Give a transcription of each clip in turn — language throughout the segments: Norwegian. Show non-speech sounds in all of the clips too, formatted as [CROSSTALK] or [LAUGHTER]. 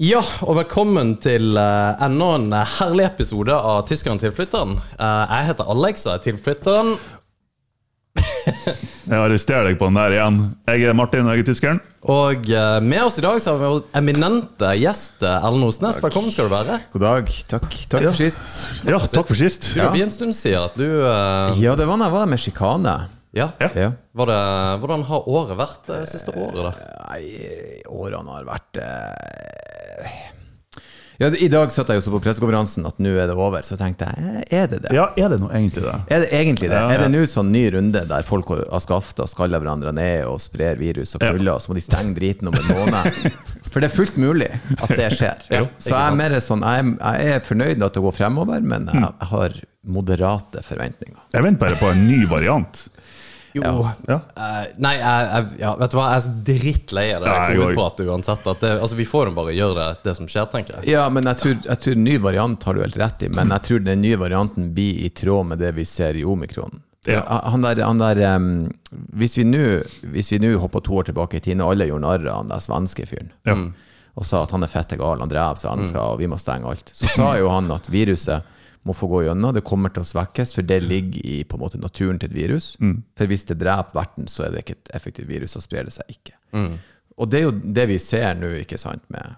Ja, og velkommen til uh, enda en herlig episode av Tyskeren tilflytteren. Uh, jeg heter Alex og er tilflytteren. [LAUGHS] Jeg arresterer deg på den der igjen. Jeg er Martin, og jeg er tyskeren. Og uh, med oss i dag så har vi vår eminente gjest Erlend Osnes. Takk. Velkommen skal du være. God dag. Takk, takk for sist. Ja, takk for sist. Du, Det blir en stund siden at du uh... Ja, det var da jeg var med sjikane. Ja. Ja. Var det, hvordan har året vært det siste året, da? Nei, årene har vært eh... Ja, I dag satt jeg jo så på pressekonferansen at nå er det over, så tenkte jeg eh, er det det? Ja, er det nå egentlig det? Er det egentlig det? Ja, Er det ja. nå sånn ny runde der folk har skafta og skaller hverandre ned og sprer virus og kuller, og så må de stenge driten om en måned? For det er fullt mulig at det skjer. Ja, så jeg er mer sånn Jeg jeg er fornøyd med at det går fremover, men jeg jeg har moderate forventninger. Jeg venter bare på en ny variant. Jo. Ja. Uh, nei, jeg, jeg, ja, vet du hva, jeg er drittlei av det Ja, uansett. At det, altså, vi får jo bare gjøre det, det som skjer, tenker jeg. Ja, men jeg tror, jeg tror ny variant har du helt rett i, men jeg tror den nye varianten blir i tråd med det vi ser i omikron. Ja. Han der, han der um, Hvis vi nå hvis vi nå hopper to år tilbake i tid, og alle gjorde narr av han der svenske fyren, Ja. og sa at han er fette gal, han drev svensker, og vi må stenge alt, så sa jo han at viruset må få gå gjennom, det kommer til å svekkes, for det ligger i på en måte naturen til et virus. For hvis det dreper verten, så er det ikke et effektivt virus, og sprer det seg ikke. Og det er jo det vi ser nå, ikke sant, med,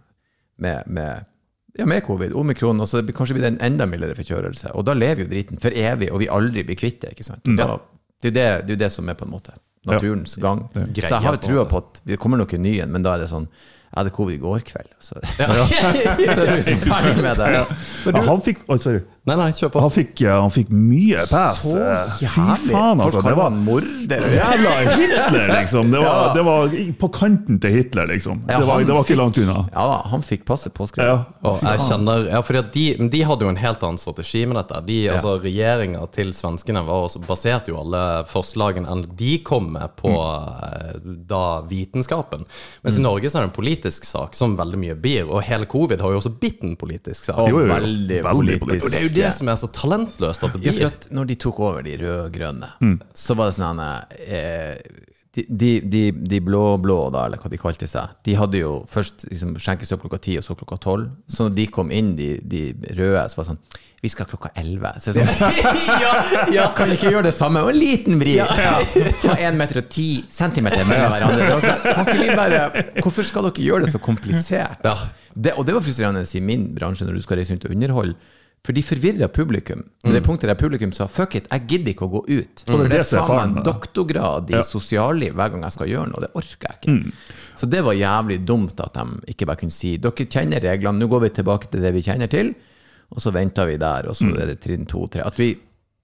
med, med, ja, med covid, omikron, og så kanskje blir det en enda mildere forkjølelse. Og da lever jo driten for evig, og vi aldri blir kvitt det. ikke sant? Da, det, er jo det, det er jo det som er på en måte naturens gang. Så jeg har jo trua på at det kommer nok en ny en, men da er det sånn Jeg hadde covid i går kveld. Så, [LAUGHS] så er du [LAUGHS] så ferdig med det. Ja, han fikk oh, sorry. Nei, nei, kjør på. Han fikk, eh, han fikk mye pass. Så jævlig. Fy faen, altså. Det var morder. jævla Hitler, liksom. Det var, [LAUGHS] Ja. det var på kanten til Hitler, liksom. Ja, Det var, det var ikke fikk- langt unna. Ja da, han fikk passet påskrevet. Ja. Og jeg kjenner, ja, fordi at de, de hadde jo en helt annen strategi med dette. De, altså Regjeringa til svenskene var også, baserte jo alle forslagene enn de kom med på mm. da vitenskapen. Mens i Norge så er det en politisk sak, som veldig mye blir. Og hele covid har jo også bitt en politisk sak. Og Jo, jo, jo. veldig, Veldig politisk. Og det er det som er så talentløst at det Ja, blir. at når de tok over de rød-grønne, så var det sånn eh, de, de, de, blå-blå, da, eller hva de kalte seg, de hadde jo først liksom, skjenkestopp klokka ti og så klokka tolv. Så når de kom inn, de, de røde, så var det sånn Vi skal klokka elleve. Så er sånn, [LAUGHS] [LAUGHS] ja, ja. kan vi ikke gjøre det samme? Og en liten vri! [LAUGHS] Ha én meter og ti centimeter mellom hverandre. Så, sånn, kan ikke vi bare Hvorfor skal dere gjøre det så komplisert? Ja. Det, og det var frustrerende i min bransje når du skal reise rundt og underholde. For de forvirra publikum. Til det punktet der publikum sa 'fuck it, jeg gidder ikke å gå ut'. For det er faen meg doktorgrad i sosialliv hver gang jeg skal gjøre noe. Det orker jeg ikke. Så det var jævlig dumt at de ikke bare kunne si 'dere kjenner reglene, nå går vi tilbake til det vi kjenner til', og så venter vi der, og så er det trinn to, tre. At vi,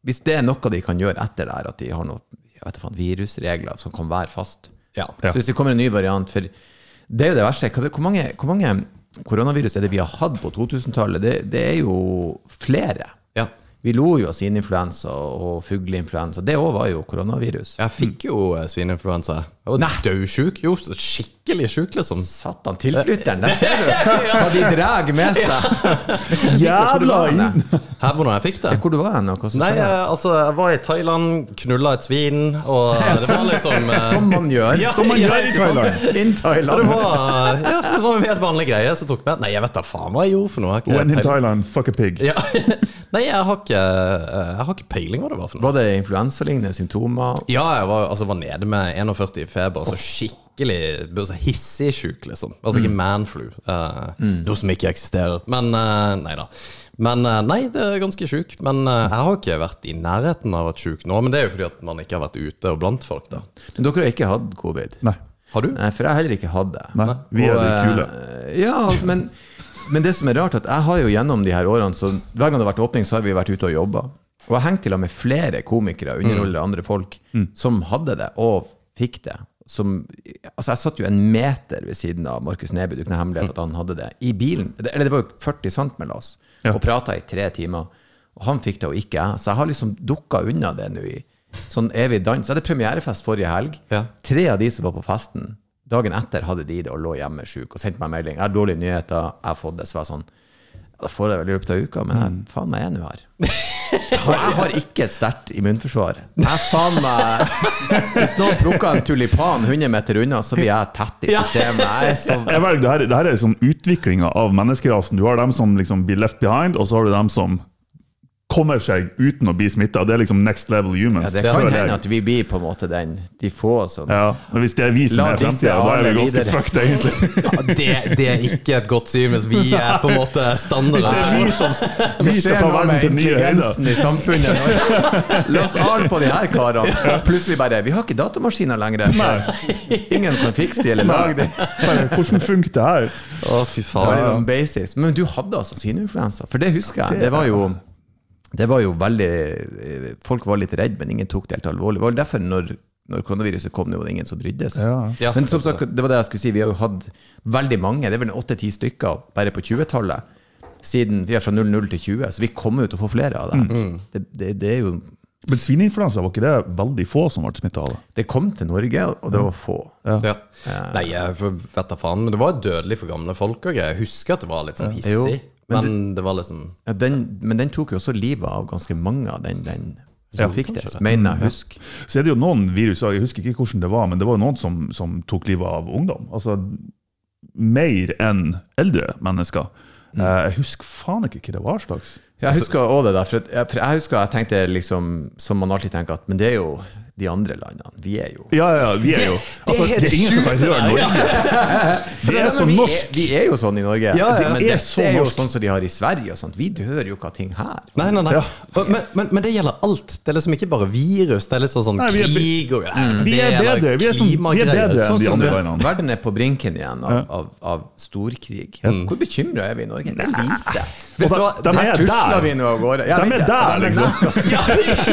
hvis det er noe de kan gjøre etter der, at de har noe jeg vet ikke, faen, virusregler som kan være fast Ja. Så hvis det kommer en ny variant for Det er jo det verste. Hvor mange, hvor mange koronavirus er det vi har hatt på 2000-tallet? Det, det er jo flere. Ja. Vi lo jo av svineinfluensa og fugleinfluensa. Det òg var jo koronavirus. Jeg fikk jo eh, svineinfluensa. Jeg var så skikkelig sjuk, liksom. Satan, tilflytteren, der ser du [LAUGHS] hva de drar med seg. Jævla! Her hvordan jeg fikk det. Hvor du var hen, Nei, skjedde? eh, altså, jeg var i Thailand, knulla et svin, og [LAUGHS] det var liksom eh, Som man gjør. Ja, Som man gjør i? Thailand. In Thailand. det var ja, sånn helt vanlig greie. Så tok jeg Nei, jeg vet da faen hva jeg gjorde for noe. Jeg When in. Thailand, fuck a pig. Ja. [LAUGHS] Nei, jeg har, ikke, eh, jeg har ikke peiling hva det var for noe. Var det influensalignende symptomer? Ja, jeg var, altså, var nede med 41 i feber, så skikkelig altså, hissig sjuk, liksom. Altså ikke manflu, eh, noe som ikke eksisterer. Men uh, nei da. Men nei, det er ganske sjuk. Men jeg har ikke vært i nærheten av å vært sjuk nå. Men det er jo fordi at man ikke har vært ute og blant folk, da. Men dere har ikke hatt covid? Nei. Har du? Nei, for jeg har heller ikke hatt det. Nei, vi er de kule. Ja, men, men det som er rart, at jeg har jo gjennom de her årene så Hver gang det har vært åpning, så har vi vært ute og jobba. Og jeg har hengt til og med flere komikere, underholder andre folk, som hadde det, og fikk det. Som, altså Jeg satt jo en meter ved siden av Markus Neby, det er ikke noe hemmelighet at han hadde det, i bilen. Eller det var jo 40 sant mellom oss, Ja. og prata i tre timer. Og han fikk det, og ikke jeg. Så jeg har liksom dukka unna det nå i sånn evig dans. Jeg hadde premierefest forrige helg. Ja. Tre av de som var på festen, dagen etter hadde de det og lå hjemme sjuk og sendte meg melding. 'Jeg har dårlige nyheter, jeg har fått det.' Så var jeg sånn Da får jeg vel i løpet av uka, men jeg, faen meg er nå her. Jeg har ikke et sterkt immunforsvar. Jeg faen meg Hvis noen plukker en tulipan 100 meter unna, så blir jeg tett i systemet. Jeg er så Jeg velger, det, her, det her er sånn utviklinga av menneskerasen. Du har dem som liksom blir left behind, og så har du dem som kommer seg uten å bli smitta. Det er liksom next level humans. ja, Det kan jeg. hende at vi blir på en måte den de få som Ja, men hvis det er vi som er fremtida, da er vi ganske videre. fucked, egentlig. Ja, det, det er ikke et godt syn hvis vi er på en måte Hvis det er vi som [LAUGHS] vi skal ta verden til nye høyder. i samfunnet. [LAUGHS] La oss arve på de her karene. Plutselig bare Vi har ikke datamaskiner lenger. Ingen kan fikse de eller lage de. Hvordan funker det her? Å, fy Det faen. sånn basis. Men du hadde altså svineinfluensa, for det husker jeg. Det var jo det var jo veldig Folk var litt redde, men ingen tok det helt alvorlig. Det var derfor når, når koronaviruset kom, det var det ingen som brydde seg. Ja. Ja. Men som sagt, det var det jeg skulle si, vi har jo hatt veldig mange, det er vel åtte-ti stykker bare på 20-tallet. Siden vi er fra 00 til 20, så vi kommer jo til å få flere av det. Det, det, det er jo Men svineinfluensa, var ikke det veldig få som ble smitta av det? Det kom til Norge, og det var få. Ja. Nei, jeg vet da faen. Men det var dødelig for gamle folk òg. Jeg husker at det var litt sånn hissig. Men Men det var liksom Ja, den, men den tok jo også livet av ganske mange av den, den som Ja, fikk det, mener jeg husk. Så er det jo noen virus, jeg husker ikke hvordan det var, men det var jo noen som, som tok livet av ungdom. Altså mer enn eldre mennesker. Mm. Eh, Jeg husker faen ikke hva det var slags. Jeg husker også det der, for, jeg, for jeg husker jeg tenkte liksom, som man alltid tenker, at men det er jo de andre landene. Vi er jo Ja, ja, vi er jo altså, Det er ingen som kan røre Norge. [LAUGHS] Det er så vi, norsk. er, vi er jo sånn i Norge. Ja, ja. Men Det er så er jo norsk. sånn som de har i Sverige. og sånt. Vi dør jo ikke av ting her. Nei, nei, nei. Ja. Men, men, men det gjelder alt. Det er liksom ikke bare virus. Det er liksom sånn Nei, vi er- krig og Mm. Vi er bedre. Vi er, som, vi er bedre enn Sånn de som andre landene. verden er på brinken igjen av, av, av storkrig. Hvor bekymra er vi i Norge? Det er lite. Vet du hva? de, er tusler vi der. nå av gårde. De er der, Ja, de er liksom. [LAUGHS] ja,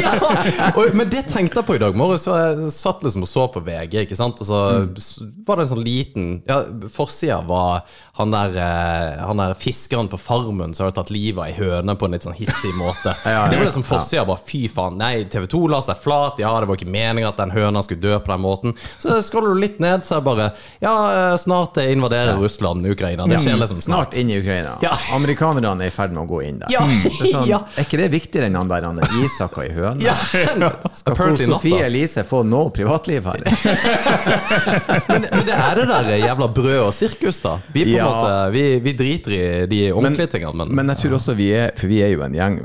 ja. [LAUGHS] Men det tenkte jeg på i dag morges. så Jeg satt liksom og så på VG, ikke sant? og så mm. var det en sånn liten ja, Forsida var han der, eh, han der fiskeren på Farmen som hadde tatt livet av ei høne på en litt sånn hissig måte. [LAUGHS] Ja, ja. Det var liksom forsida bare fy faen. Nei, TV 2 la seg flat. Ja, det var ikke meninga at den høna skulle dø på den måten. Så scroller du litt ned, så er det bare Ja, eh, snart invaderer Russland Ukraina. Det skjer liksom Snart snart. inn i Ukraina. Ja. Amerikanerne er i ferd med å gå inn der. Ja, Det er, sånn, [LAUGHS] er ikke det viktigere enn han der han Isak og ei høne? Skal Sofie. Elise få noe privatliv her? [LAUGHS] Men, men det er det der jævla brød og sirkus, da. Vi, på Ja. måte, vi, vi driter i de ordentlige tingene, men, Men jeg tror også vi er For vi er jo en gjeng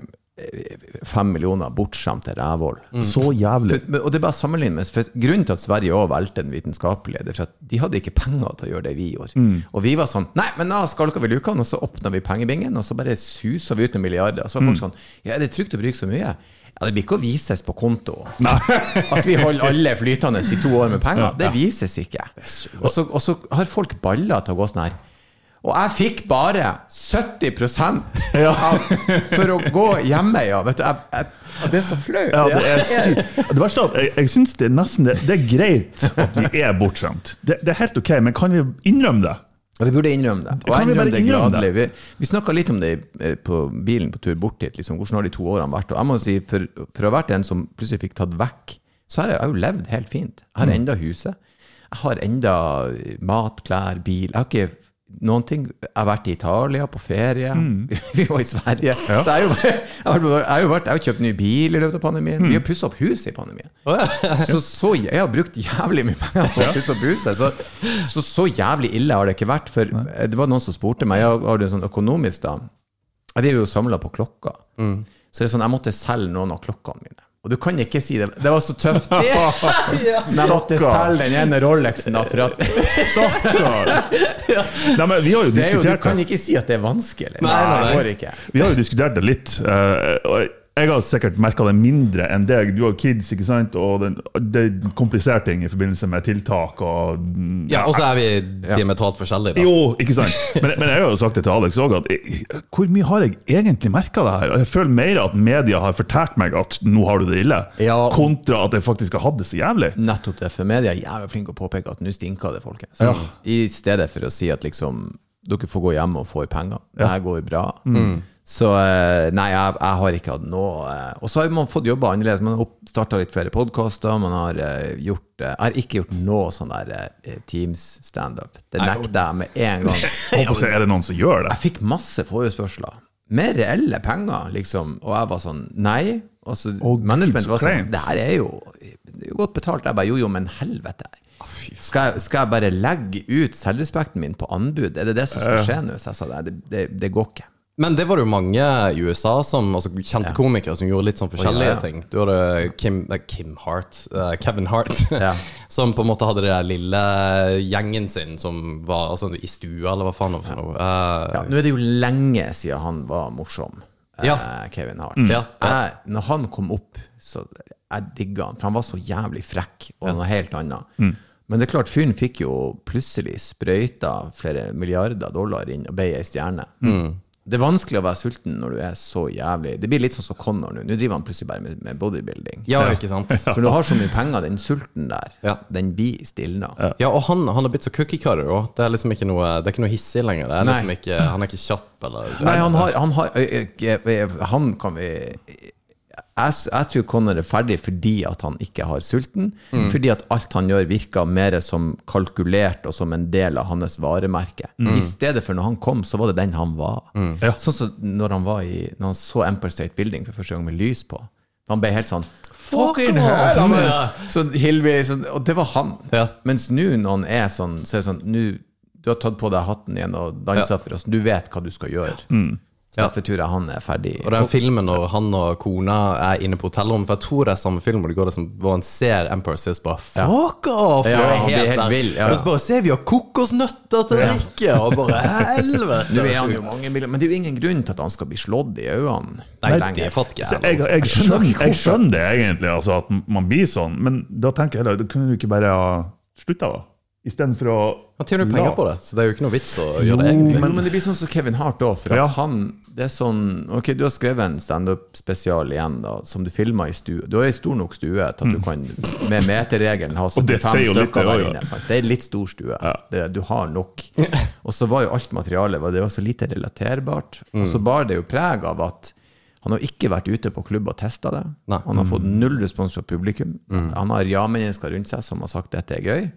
Fem millioner bortskjemte rævhål. Så jævlig. For, og det er bare å sammenligne med for Grunnen til at Sverige òg valgte den vitenskapelige, det er for at de hadde ikke penger til å gjøre det vi gjorde. Og vi var sånn Nei, men da skalka vi lukene, og så åpna vi pengebingen, og så bare susa vi ut med milliarder. Og så var folk sånn Ja, er det trygt å bruke så mye? Ja, det blir ikke å vises på konto. [LAUGHS] At vi holder alle flytende i to år med penger, det vises ikke. Og så har folk baller til å gå sånn her. Og jeg fikk bare 70 [LAUGHS] av, for å gå hjemme, ja. Vet du, jeg, jeg, det er så flaut. Ja, det er. Det verste er at jeg, jeg syns det er nesten det, det er greit at vi er bortskjemt. Det, det er helt ok, men kan vi innrømme det? Ja, vi burde innrømme det. Og jeg innrømmer det innrømme det? gladelig. Vi, vi snakka litt om det eh, på bilen på tur bort hit. Liksom. Hvordan har de to årene vært? Og jeg må si, for, for å ha vært en som plutselig fikk tatt vekk, så har jeg, jo levd helt fint. Jeg Mm. har enda huset. Jeg har enda mat, klær, bil. Jeg har ikke noen ting. Jeg har vært i Italia på ferie. Mm. [LAUGHS] Vi var i Sverige. Så jeg har jo, jeg har, jeg har vært, jeg har kjøpt ny bil i løpet av pandemien. Mm. Vi har pussa opp huset i pandemien. [LAUGHS] Så, så jeg har brukt jævlig mye penger på å pusse opp huset. Så, så så jævlig ille har det ikke vært. For det var noen som spurte meg, jeg har det sånn økonomisk da. Jeg driver jo og samler på Mm. Så det er sånn, jeg måtte selge noen av klokkene mine. Og du kan ikke si det. Det var så tøft. [LAUGHS] Men jeg måtte selge den ene Rolexen, da, for at Stakkar! [LAUGHS] Nei, men vi har jo det er jo, Du kan ikke si at det er vanskelig. Nei, nei, nei. Det går ikke. Vi har jo diskutert det litt. Uh, og jeg har sikkert merka det mindre enn deg. Du har kids, ikke sant? og den, det er kompliserte ting i forbindelse med tiltak og Ja, Og så er vi diametralt forskjellige, da. Jo, ikke sant? Men, men jeg har jo sagt det til Alex òg, at hvor mye har jeg egentlig merka det her? Jeg føler mer at media har fortalt meg at nå har du det ille, Ja. kontra at jeg faktisk har hatt det så jævlig. Nettopp det, for media er jævlig flinke å påpeke at nå stinker det, folkens. Ja. I stedet for å si at liksom dere får gå hjem og får penger. Det her går bra. Mm. Så eh, nei, jeg, jeg har ikke hatt noe eh, Og så har man fått jobba annerledes. Man har starta litt flere podkaster. Man har eh, gjort Jeg har ikke gjort noe sånn der Teams-standup. Det nekter jeg med en gang. [LAUGHS] Håper er det noen som gjør det? Jeg fikk masse forespørsler. Med reelle penger, liksom. Og jeg var sånn Nei. Altså, Gud, management var sånn. Det her er jo, det er jo godt betalt. Jeg bare jo, jo, men helvete. Skal jeg, skal jeg bare legge ut selvrespekten min på anbud? Er det det som skal skje nå? Så jeg sa det, det, det går ikke. Men det var det jo mange i USA som altså kjente komikere som gjorde litt sånn forskjellige ja, ja. ting. Du hadde Kim, Kim Hart, uh, Kevin Hart, [LAUGHS] Ja. som på en måte hadde den der lille gjengen sin som var altså, i stua, eller hva faen det var for noe. Uh, Ja, nå er det jo lenge siden han var morsom, eh, Ja. Kevin Hart. Ja. Jeg, når han kom opp, så jeg digga han, for han var så jævlig frekk og noe helt annet. Men det er klart, fyren fikk jo plutselig sprøyta flere milliarder dollar inn og ble ei stjerne. Det er vanskelig å være sulten når du er så jævlig Det blir litt sånn som Connor nå. Nå driver han plutselig bare med, med bodybuilding. ja, ikke sant? For når du har så mye penger, den sulten der, Ja. den blir stilna. Ja, og han, han har blitt så cookie cutter òg. Det er liksom ikke noe Det er ikke noe hissig lenger. Det er liksom ikke, han er ikke kjapp, eller Nei, han har, han har ø, ø, ø, Han kan vi jeg, jeg tror Connor er ferdig fordi at han ikke har sulten. Fordi at alt han gjør, virker mer som kalkulert og som en del av hans varemerke. I stedet for når han kom, så var det den han var. Ja. Sånn som når han, var i, når han så Empire State Building for første gang med lys på. Han ble helt sånn Fucking hell! Så [LAUGHS] Sånn hillbilly, sånn, og det var han. Ja. Mens nå når han er sånn, så er det sånn nå, Du har tatt på deg hatten igjen og dansa for oss. Du vet hva du skal gjøre. Så derfor tror jeg han er ferdig. Og den filmen når han og kona er inne på hotellrommet For jeg tror det er samme film hvor, det går som hvor han ser Empire Sis bare Fuck off! Ja, han blir helt der. vill, ja. Og så bare ser vi har kokosnøtter til å drikke! Og bare [LAUGHS] helvete! Nå er han jo mange millioner, men det er jo ingen grunn til at han skal bli slått i øynene. Nei, det fatter ikke jeg. jeg, skjønner, jeg skjønner det egentlig, altså, at man blir sånn, men da tenker jeg heller, da kunne du ikke bare ha slutta, da? Istedenfor å Han tjener jo penger på det, så det er jo ikke noe vits å gjøre det, egentlig. men, men det blir sånn som Kevin Hart òg, for at Ja. han Det er sånn Ok, du har skrevet en standup-spesial igjen, da, som du filma i stue. Du har ei stor nok stue til at du kan med meterregelen ha [LAUGHS] Mm. Det 75 sier litt, stykker der inne. Sant? Det er litt stor stue. Det, du har nok. Og så var jo alt materialet var- det var så lite relaterbart. Og Mm. så bar det jo preg av at han har ikke vært ute på klubb og testa det. Nei. Han har fått null respons fra publikum. Mm. Han har ja-mennesker rundt seg som har sagt dette er gøy.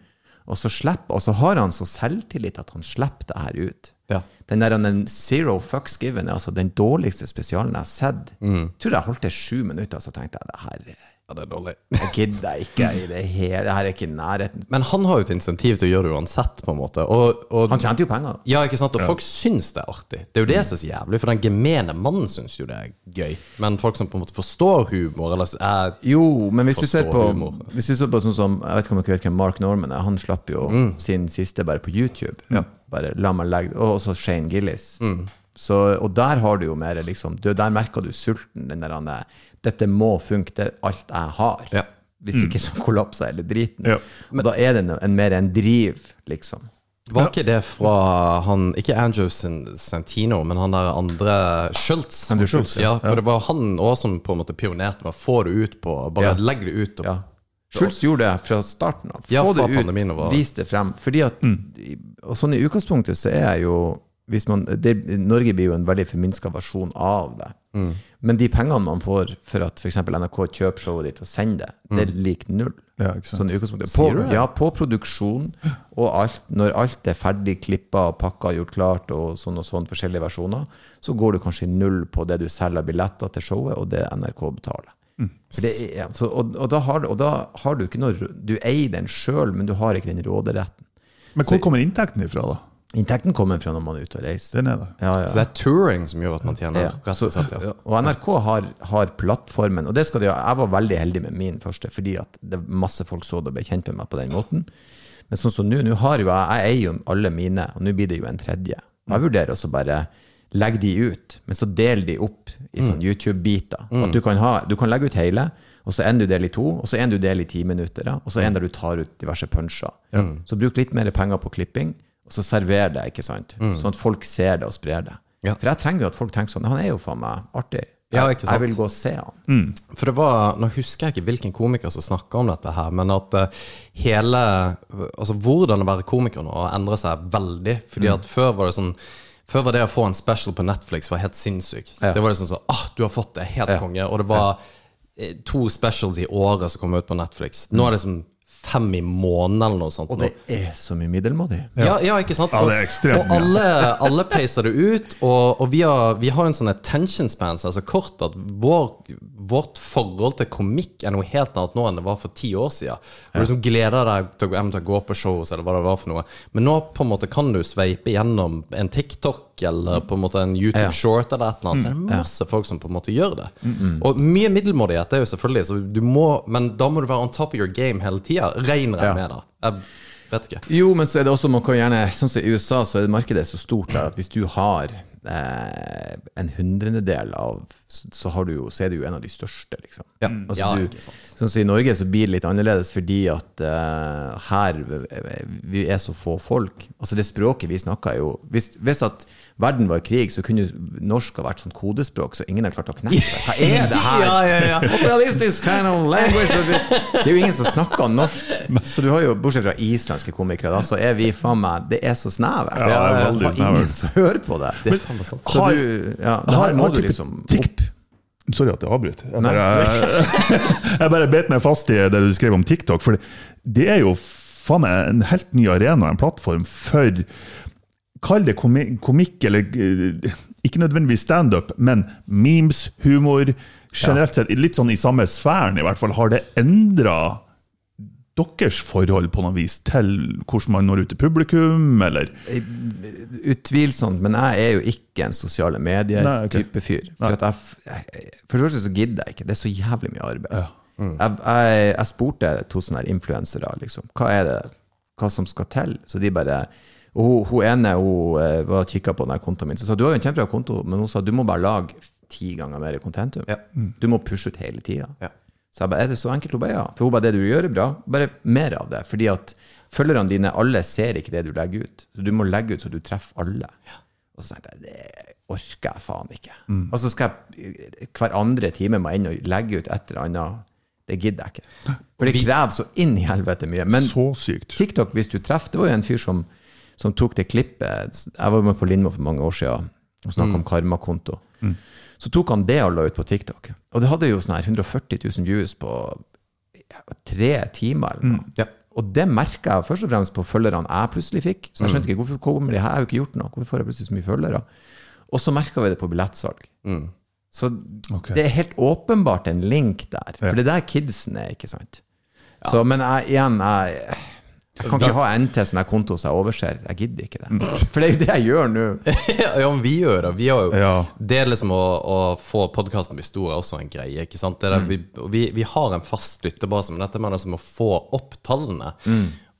Og så, slipper, og så har han så selvtillit at han slipper det her ut. Ja. Den der den Zero Fucks Given altså den dårligste spesialen jeg har sett. Mm. Tror jeg holdt det sju minutter, og så tenkte jeg det her Ja, det er dårlig. jeg gidder ikke i det hele. Det her er ikke nærheten. Men han har jo et insentiv til å gjøre det uansett, på en måte. Og, og Han tjente jo penger. Ja, ikke sant? Og folk syns det er artig. Det er jo det som er så jævlig, for den gemene mannen syns jo det er gøy. Men folk som på en måte forstår humor, eller er Jo, men hvis du ser på humor. Hvis du ser på sånn som Jeg vet ikke om dere vet hvem Mark Norman er. Han slapp jo Mm. sin siste bare på YouTube. Bare la meg legge Og også Shane Gillis. Mm. Så, og der har du jo mer liksom du, Der merker du sulten. Den der han er, Dette må funke, det er alt jeg har. Ja. Hvis ikke så kollapser hele driten. Ja. Men da er det en, en, mer en driv, liksom. Var ikke det fra han Ikke Andrew Santino, men han der andre Schultz? Andrew Schultz, ja. For det var han òg som på en måte pionerte med å få det ut på Bare Ja. legg det ut. Og, Ja. Schultz gjorde det fra starten av. Få det ut, var- vis det frem. Fordi at, og sånn I utgangspunktet så er jeg jo hvis man, det, Norge blir jo en veldig forminska versjon av det. Men de pengene man får for at f.eks. NRK kjøper showet ditt og sender det, det er lik null. Ja. Sånn. På, ja, på produksjon og alt. Når alt er ferdig klippa og pakka og gjort klart, og sånn og sånn forskjellige versjoner, så går du kanskje null på det du selger av billetter til showet, og det NRK betaler. For det ja, så, og, og, da har, og da har du ikke noe Du eier den sjøl, men du har ikke den råderetten. Men hvor kommer inntekten ifra, da? Inntekten kommer fra når man er ute og reiser. Den er det. Ja, ja. Så det er touring som gjør at man tjener, Ja, rett og slett. ja. Og NRK har, har plattformen, og det skal de ha. Jeg var veldig heldig med min første, fordi at det masse folk så det og ble kjent med meg på den måten. Men sånn som nå, nå har jo jeg, jeg eier jo alle mine, og nå blir det jo en tredje. Jeg vurderer også bare legge de ut, men så del de opp i sånn YouTube-biter. At du kan, ha, du kan legge ut hele, og så en du deler i to, og så en du deler i ti minutter, og så en der du tar ut diverse punsjer. Så bruk litt mer penger på klipping, og så server det, ikke sant? Sånn at folk ser det og sprer det. Ja. For jeg trenger jo at folk tenker sånn, han er jo faen meg artig. Ja, Jeg, ikke sant? jeg vil gå og se han. For det var, Nå husker jeg ikke hvilken komiker som snakka om dette, her, men at eh, hele Altså hvordan å være komiker nå har endra seg veldig. Fordi at før var det sånn Før var det å få en special på Netflix var helt sinnssykt. Ja. Det var liksom sånn ah, du har fått det, helt Ja. konge. Og det var ja. to specials i året som kom ut på Netflix. Nå er det liksom fem i måneden eller noe sånt. Og det er så mye middelmådig. Ja, ja, ikke sant? Ja, det er ekstremt Og alle, alle peiser det ut, og, og vi, har, vi har en sånn attention span som er kort at vår, vårt forhold til komikk er noe helt annet nå enn det var for ti år siden. Du liksom gleder deg til å gå på shows, eller hva det var for noe. Men nå på en måte kan du sveipe gjennom en TikTok eller på en måte en YouTube short eller et eller annet. Så er det masse folk som på en måte gjør det. Og mye middelmådighet er jo selvfølgelig, så du må, men da må du være on top of your game hele tida. Regner jeg med, da. Vet ikke. Jo, men så er det også, man kan gjerne, sånn som i USA, så er det markedet så stort der at hvis du har eh, en hundrendedel av, så, så, har du jo, så er du jo en av de største, liksom. Ja. Altså, Ja, du, ikke sant. sånn som I Norge så blir det litt annerledes fordi at uh, her vi er så få folk. Altså Det språket vi snakker er jo Hvis, hvis at verden var i krig, så kunne norsk ha vært sånn kodespråk, så ingen har klart å knekke det. Hva er det her? [LAUGHS] Ja, kind of? Det er jo ingen som snakker norsk. Så du har jo, Bortsett fra islandske komikere, da, så er vi faen meg Det er så snevert. Ja, det er veldig har ingen som hører på det. Det er faen meg sant. Så Har- du, ja, det her må du liksom opp. Sorry at jeg avbryter. Jeg bare, [LAUGHS] jeg bare bet meg fast i det du skrev om TikTok. For det er jo faen meg en helt ny arena, en plattform for Kall det komikk, eller eh, ikke nødvendigvis standup, men memes, humor. Generelt sett litt sånn i samme sfæren, i hvert fall. Har det endra deres forhold på noe vis til hvordan man når ut til publikum, eller Utvilsomt, men jeg er jo ikke en sosiale medier-type fyr. For, at jeg, for det første så gidder jeg ikke. Det er så jævlig mye arbeid. Jeg, jeg, jeg spurte to sånne influensere liksom, hva er det hva som skal til. Så de bare og hun, hun ene hun eh, var kikka på den kontoen min, så sa du har jo en kjempebra konto, men hun sa du må bare lage ti ganger mer contentum. Ja. Du må pushe ut hele tida. Ja. Så jeg bare, er det så enkelt? Hun bare, ja. For hun bare, det du gjør er bra, bare mer av det. Fordi at følgerne dine, alle ser ikke det du legger ut. Så du må legge ut så du treffer alle. Og så tenkte jeg, det orker jeg faen ikke. Og så skal jeg hver andre time må inn og legge ut et eller annet. Det gidder jeg ikke. For det krever så inn i helvete mye. Men så sykt? TikTok, hvis du treffer Det var jo en fyr som, som tok det klippet Jeg var med på Lindmo for mange år siden og snakka om karmakonto. Så tok han det og la ut på TikTok. Og det hadde jo sånn her 140 000 views på ja, tre timer eller noe. Ja. Og det merka jeg først og fremst på følgerne jeg plutselig fikk. Så jeg skjønte ikke hvorfor kommer de her, jeg har jo ikke gjort noe. Hvorfor får jeg plutselig så mye følgere? Og så merka vi det på billettsalg. Så okay. det er helt åpenbart en link der. For det er der kidsen er, ikke sant? Så, men jeg, igjen, jeg, jeg kan ikke ha NT sånn her konto som jeg overser. Jeg gidder ikke det. For det er jo det jeg gjør nå. [LAUGHS] ja, men vi gjør det. Vi har jo, Ja. Det er liksom å, å få podkasten bli stor er også en greie. ikke sant? Det er, vi, vi, vi har en fast lyttebase, men dette med liksom å få opp tallene.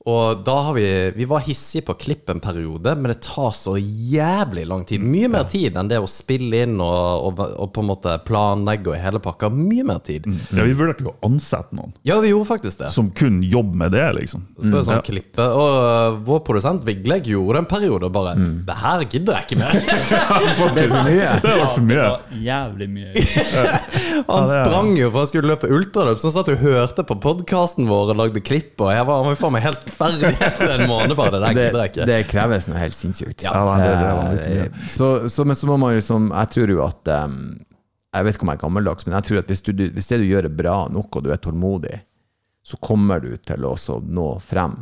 Og da har vi Vi var hissige på klipp en periode, men det tar så jævlig lang tid. Mye mer tid enn det å spille inn og, og, og på en måte planlegge og hele pakka. Mye mer tid. Ja, vi vurderte jo å ansette noen Ja, vi gjorde faktisk det. som kun jobber med det, liksom. Bare sånn klippe Og uh, vår produsent Vigleg gjorde en periode og bare Det her gidder jeg ikke mer. [LAUGHS] Det er for mye. Det var for mye. var jævlig mye. [LAUGHS] Han det sprang jo for han skulle løpe ultraløp, så han satt og hørte på podkasten vår og lagde klipp. Og jeg var, han var faen meg helt ferdig etter en måned. bare Det Det, det, ikke. det kreves noe helt sinnssykt. Ja, det- det mye. Eh, så, så, men så må man liksom Jeg tror jo at um, Jeg vet ikke om jeg er gammeldags, men jeg tror at hvis, du, hvis det du gjør er bra nok, og du er tålmodig, så kommer du til å nå frem.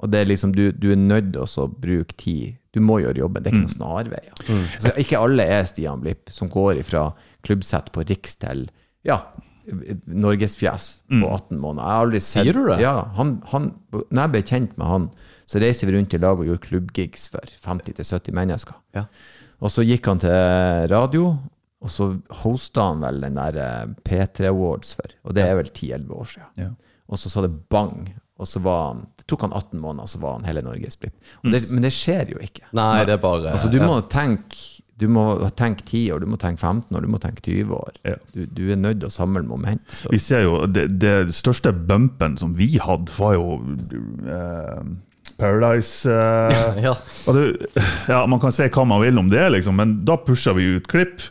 Og det er liksom, du, du er nødt til å bruke tid. Du må gjøre jobben. Det er ikke noen snarveier. Så ikke alle er Stian Blipp, som går fra klubbsett på Riks til ja, norgesfjes på 18 måneder. Jeg har aldri sett Sier du det? Ja, han, han, når jeg ble kjent med han, så reiser vi rundt i lag og gjorde klubbgigs for 50-70 mennesker. Ja. Og så gikk han til radio, og så hosta han vel den der eh, P3 Awards for, og det er vel 10-11 år siden. Ja. Og så sa det bang, og så var han Det tok han 18 måneder, så var han hele Norges blipp. Men det skjer jo ikke. Nei, det er bare Altså, du må tenke du må tenke 10 år, du må tenke 15 år, du må tenke 20 år. Ja. Du, du er nødt til å samle moment. Så. Vi ser jo, det, det største bumpen som vi hadde, var jo eh, Paradise eh, [LAUGHS] Ja. og det, ja, Man kan si hva man vil om det, liksom, men da pusha vi ut klipp.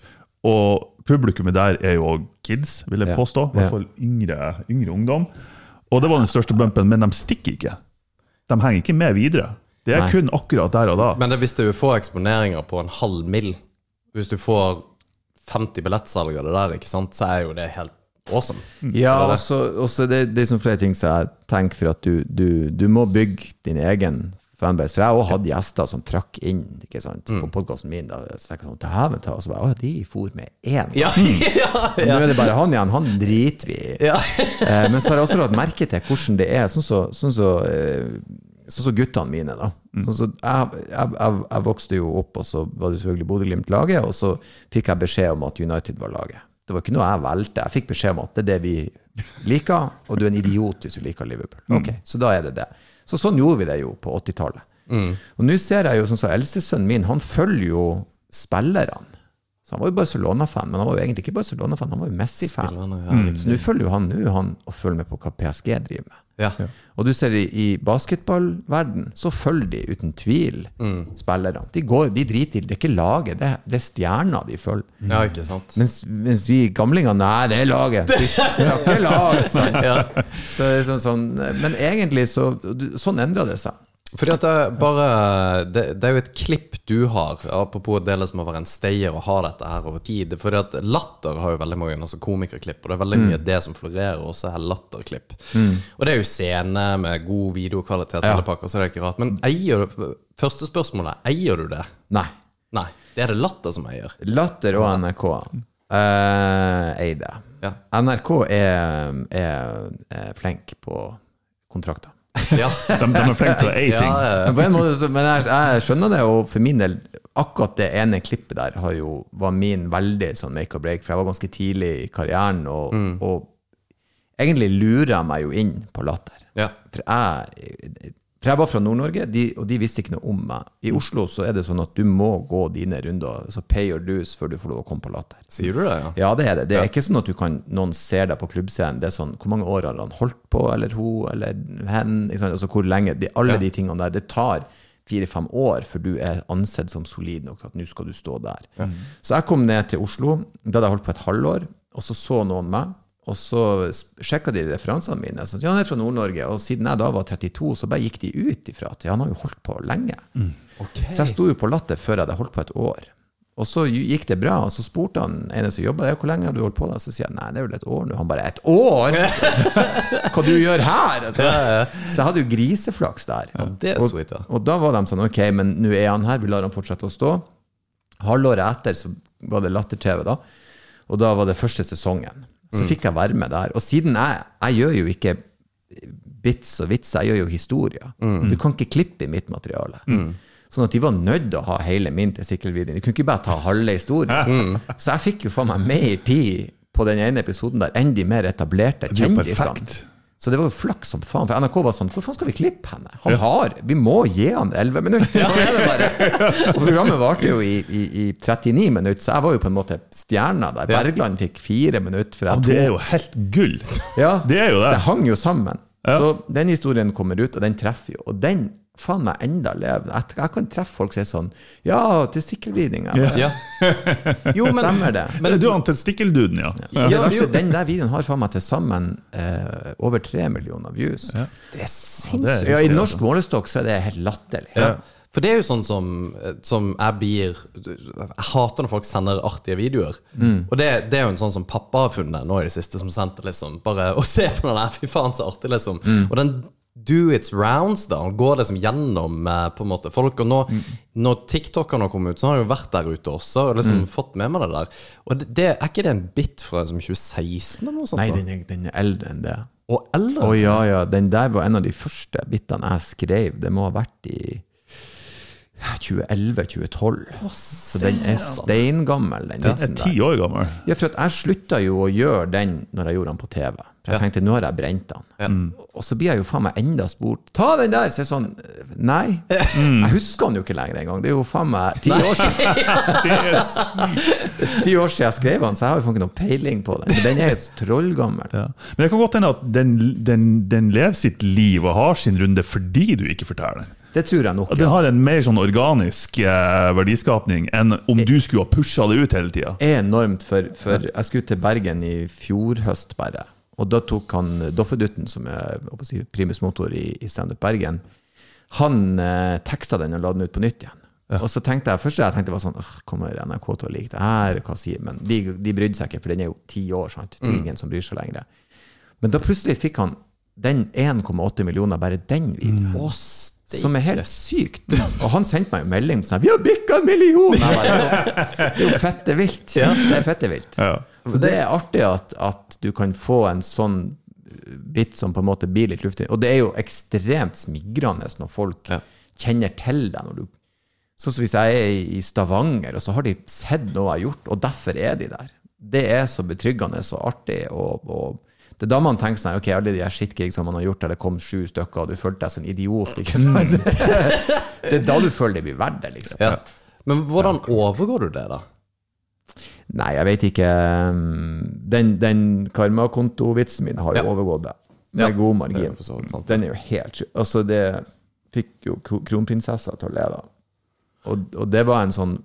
Og publikummet der er jo kids, vil jeg Ja. påstå. I Ja. hvert fall yngre, yngre ungdom. Og det var den største bumpen, men de stikker ikke. De henger ikke med videre. Det er Nei. kun akkurat der og da. Men det, hvis du får eksponeringer på en halv mill., hvis du får 50 billettsalg av det der, ikke sant, så er jo det helt awesome. Ja, og så det, det er sånn flere ting som jeg tenker for at du, du, du må bygge din egen fanbase. For jeg har også hatt gjester som trakk inn ikke sant, Mm. på podkasten min. Da, så jeg sånn, Dæven ta, og så bare Å, de for med én. Ja, [LAUGHS] ja, Nå er det bare han igjen. Han driter vi i. ja. Eh, men så har jeg også lagt merke til hvordan det er. Sånn så, sånn så, eh, sånn så guttene mine. da sånn så jeg, jeg, jeg, jeg vokste jo opp, og så var det selvfølgelig Bodø-Glimt-laget, og så fikk jeg beskjed om at United var laget. Det var ikke noe jeg valgte. Jeg fikk beskjed om at det er det vi liker, og du er en idiot hvis du liker Liverpool. Ok, Så da er det det. Så sånn gjorde vi det jo på 80-tallet. Og nå ser jeg jo sånn som eldstesønnen min, han følger jo spillerne. Så han var jo Barcelona-fan, men han var jo egentlig ikke Barcelona-fan, han var jo Messi-fan. Ja, mm. Så nå følger jo han, nå han og følger med på hva PSG driver med. ja. Og du ser i, i basketballverden så følger de uten tvil Mm. spillerne. De, går, de driter i det. er ikke laget, det, er- det er stjerna de følger. ja ikke sant. Mens, mens vi gamlinger Nei, det er laget! De, de har ikke lag! [LAUGHS] Sant? Så, er sånn, sånn, men egentlig så Sånn endra det seg. Fordi at det bare det, det er jo et klipp du har, apropos det som å være en stayer og ha dette her over tid. Fordi at latter har jo veldig mange altså komikerklipp, og det er veldig mye det som florerer, også er latterklipp. Og det er jo scene med god videokvalitet, Ja. pakker, så det er ikke rart. Men eier du Første spørsmålet, eier du det? Nei. Nei. Det er det Latter som eier. Latter og NRK uh, eier det. Ja. NRK er, er, er flink på kontrakter. Ja. [LAUGHS] De, de er flinke til å eie ting. ja, en måte, men jeg, jeg skjønner det, og for min del Akkurat det ene klippet der har jo, var min veldig sånn make or break, for jeg var ganske tidlig i karrieren, og, og egentlig lurer jeg meg jo inn på latter. ja. For jeg, for jeg var fra Nord-Norge, og de visste ikke noe om meg. I Oslo så er det sånn at du må gå dine runder, altså pay your dues, før du får lov å komme på latter. Sier du det, ja? Ja, det er det. Det er ikke sånn at du kan, noen ser deg på klubbscenen. Det er sånn, Hvor mange år har han holdt på, eller hun, eller hen? Altså hvor lenge. De, alle Ja. de tingene der. Det tar fire-fem år før du er ansett som solid nok til at nå skal du stå der. Så jeg kom ned til Oslo. Da hadde jeg holdt på et halvår, og så så noen meg. Og så sjekka de referansene mine. Så, ja, han er fra Nord-Norge. Og siden jeg da var 32, så bare gikk de ut ifra at ja, han har jo holdt på lenge. Så jeg sto jo på latter før jeg hadde holdt på et år. Og så gikk det bra, og så spurte han ene som jobba der, hvor lenge har du holdt på da? Så sier jeg nei, det er vel et år nå. Han bare et år?! [LAUGHS] Hva du gjør her?! Så jeg hadde jo griseflaks der. Det er sweet, ja. og da var de sånn, ok, men nå er han her, vi lar han fortsette å stå. Halvåret etter så var det Latter-TV, da. Og da var det første sesongen. Så fikk jeg være med der. Og siden jeg, jeg gjør jo ikke bits og vitser, jeg gjør jo historier. Du kan ikke klippe i mitt materiale. Sånn at de var nødt til å ha hele min testikkelvideo. De kunne ikke bare ta halve historien. [LAUGHS] Så jeg fikk jo faen meg mer tid på den ene episoden der enn de mer etablerte er kjendisene. Så det var jo flaks som faen. For NRK var sånn Hvor faen skal vi klippe henne? Han har Vi må gi han 11 minutter! Sånn er det bare. [LAUGHS] Og programmet varte jo i, i, i 39 minutter, så jeg var jo på en måte stjerna der. Bergland fikk fire minutter. For jeg tok. det er jo helt gull. ja, Det er jo det. Det hang jo sammen. Så den historien kommer ut, og den treffer jo. Og den faen meg enda levende. Jeg, jeg kan treffe folk som er sånn Ja, testikkelvridninger. Ja. Ja. [LAUGHS] Jo, men, Stemmer det. Men du han testikkelduden, ja. ja. Ja, jo. den der videoen har faen meg til sammen eh, over tre millioner views. Det er det er sinnssykt. Ja, I norsk målestokk så er det helt latterlig. Ja. For det er jo sånn som, som jeg blir Jeg hater når folk sender artige videoer. Og det, det er jo en sånn som pappa har funnet nå i det siste, som sendte liksom bare [LAUGHS] Å, se på den der, fy faen, så artig, liksom. Og den do its rounds, da. Han går liksom gjennom eh, på en måte folk. Og nå, når TikTokeren har kommet ut, så har han jo vært der ute også og liksom fått med meg det der. Og det, det, er ikke det en bit fra liksom 2016 eller noe sånt? Nei, den er, den er eldre enn det. Og eldre? Å ja, ja. Den der var en av de første bitene jeg skrev. Det må ha vært i 2011-2012. Så den er steingammel, den Den er ti år gammel. Ja, for at jeg slutta jo å gjøre den når jeg gjorde den på TV. For ja. tenkte nå har jeg brent den. Og så blir jeg jo faen meg enda spurt Ta den der! Så jeg er sånn Nei. Jeg husker den jo ikke lenger engang. Det er jo faen meg ti år siden. [LAUGHS] Ti år siden jeg skrev den, så jeg har jo faen ikke noe peiling på den. Men den er trollgammel. ja. Men det kan godt hende at den, den, den lever sitt liv og har sin runde fordi du ikke forteller den. Det tror jeg nok. Ja. den har en mer sånn organisk eh, verdiskapning enn om du skulle ha pusha det ut hele tida. enormt, for, for jeg skulle til Bergen i fjor høst bare. Og da tok han Doffedutten, som er si, primus motor i, i Standup Bergen, han eh, teksta den og la den ut på nytt igjen. Og så tenkte jeg, først jeg tenkte var sånn Kommer NRK til å like det her? Hva sier Men de, de brydde seg ikke, for den er jo ti år. sant? Det er ingen som bryr seg lenger. Men da plutselig fikk han den 1,8 millioner, bare den videoen. Mm. Som er helt sykt. Og han sendte meg en melding sånn 'Vi har bikka en million!' Bare, det er jo fette vilt. Det er fette vilt. Ja. Så det er artig at, at du kan få en sånn bit som på en måte blir litt luftig. Og det er jo ekstremt smigrende når folk Ja. kjenner til deg. Når du, sånn som hvis jeg er i- Stavanger, og så har de sett noe jeg har gjort, og derfor er de der. Det er så betryggende og artig. Og, og det er da man tenker sånn, ok, alle de her shitgigs som man har gjort, der det kom sju stykker, og du følte deg som en idiot. ikke sant? [LAUGHS] det er da du føler det blir verdt det, liksom. Ja. Men hvordan overgår du det, da? Nei, jeg vet ikke. um, Den, den karmakontovitsen min har jo Ja. overgått det. Med Ja, god er margin. sant. Den er jo helt. Altså, det fikk jo kro- kronprinsessa til å le, da. Og, og det var en sånn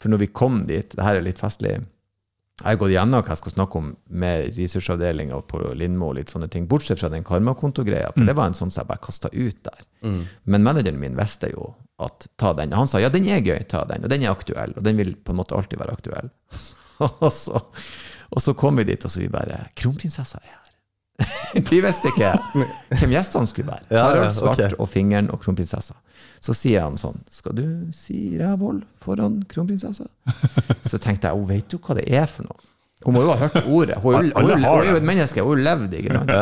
For når vi kom dit, det her er litt festlig Jeg har gått gjennom hva jeg skal snakke om med ressursavdelinga på Lindmo litt sånne ting, bortsett fra den karmakontogreia, for det var en sånn som jeg bare kasta ut der. Men manageren min visste jo at ta den. Og Han sa ja, den er gøy, ta den. Og den er aktuell, og den vil på en måte alltid være aktuell. [LAUGHS] og, så, og så kom vi dit, og så vi bare Kronprinsessa er her. [LAUGHS] vi visste ikke hvem gjestene skulle være. Ja, Harald Svart okay. og Fingeren og kronprinsessa. Så sier han sånn Skal du si rævhold foran kronprinsessa? Så tenkte jeg, hun vet jo hva det er for noe. Hun må jo ha hørt ordet. Hun, hun er jo et menneske, hun har jo levd, ikke sant?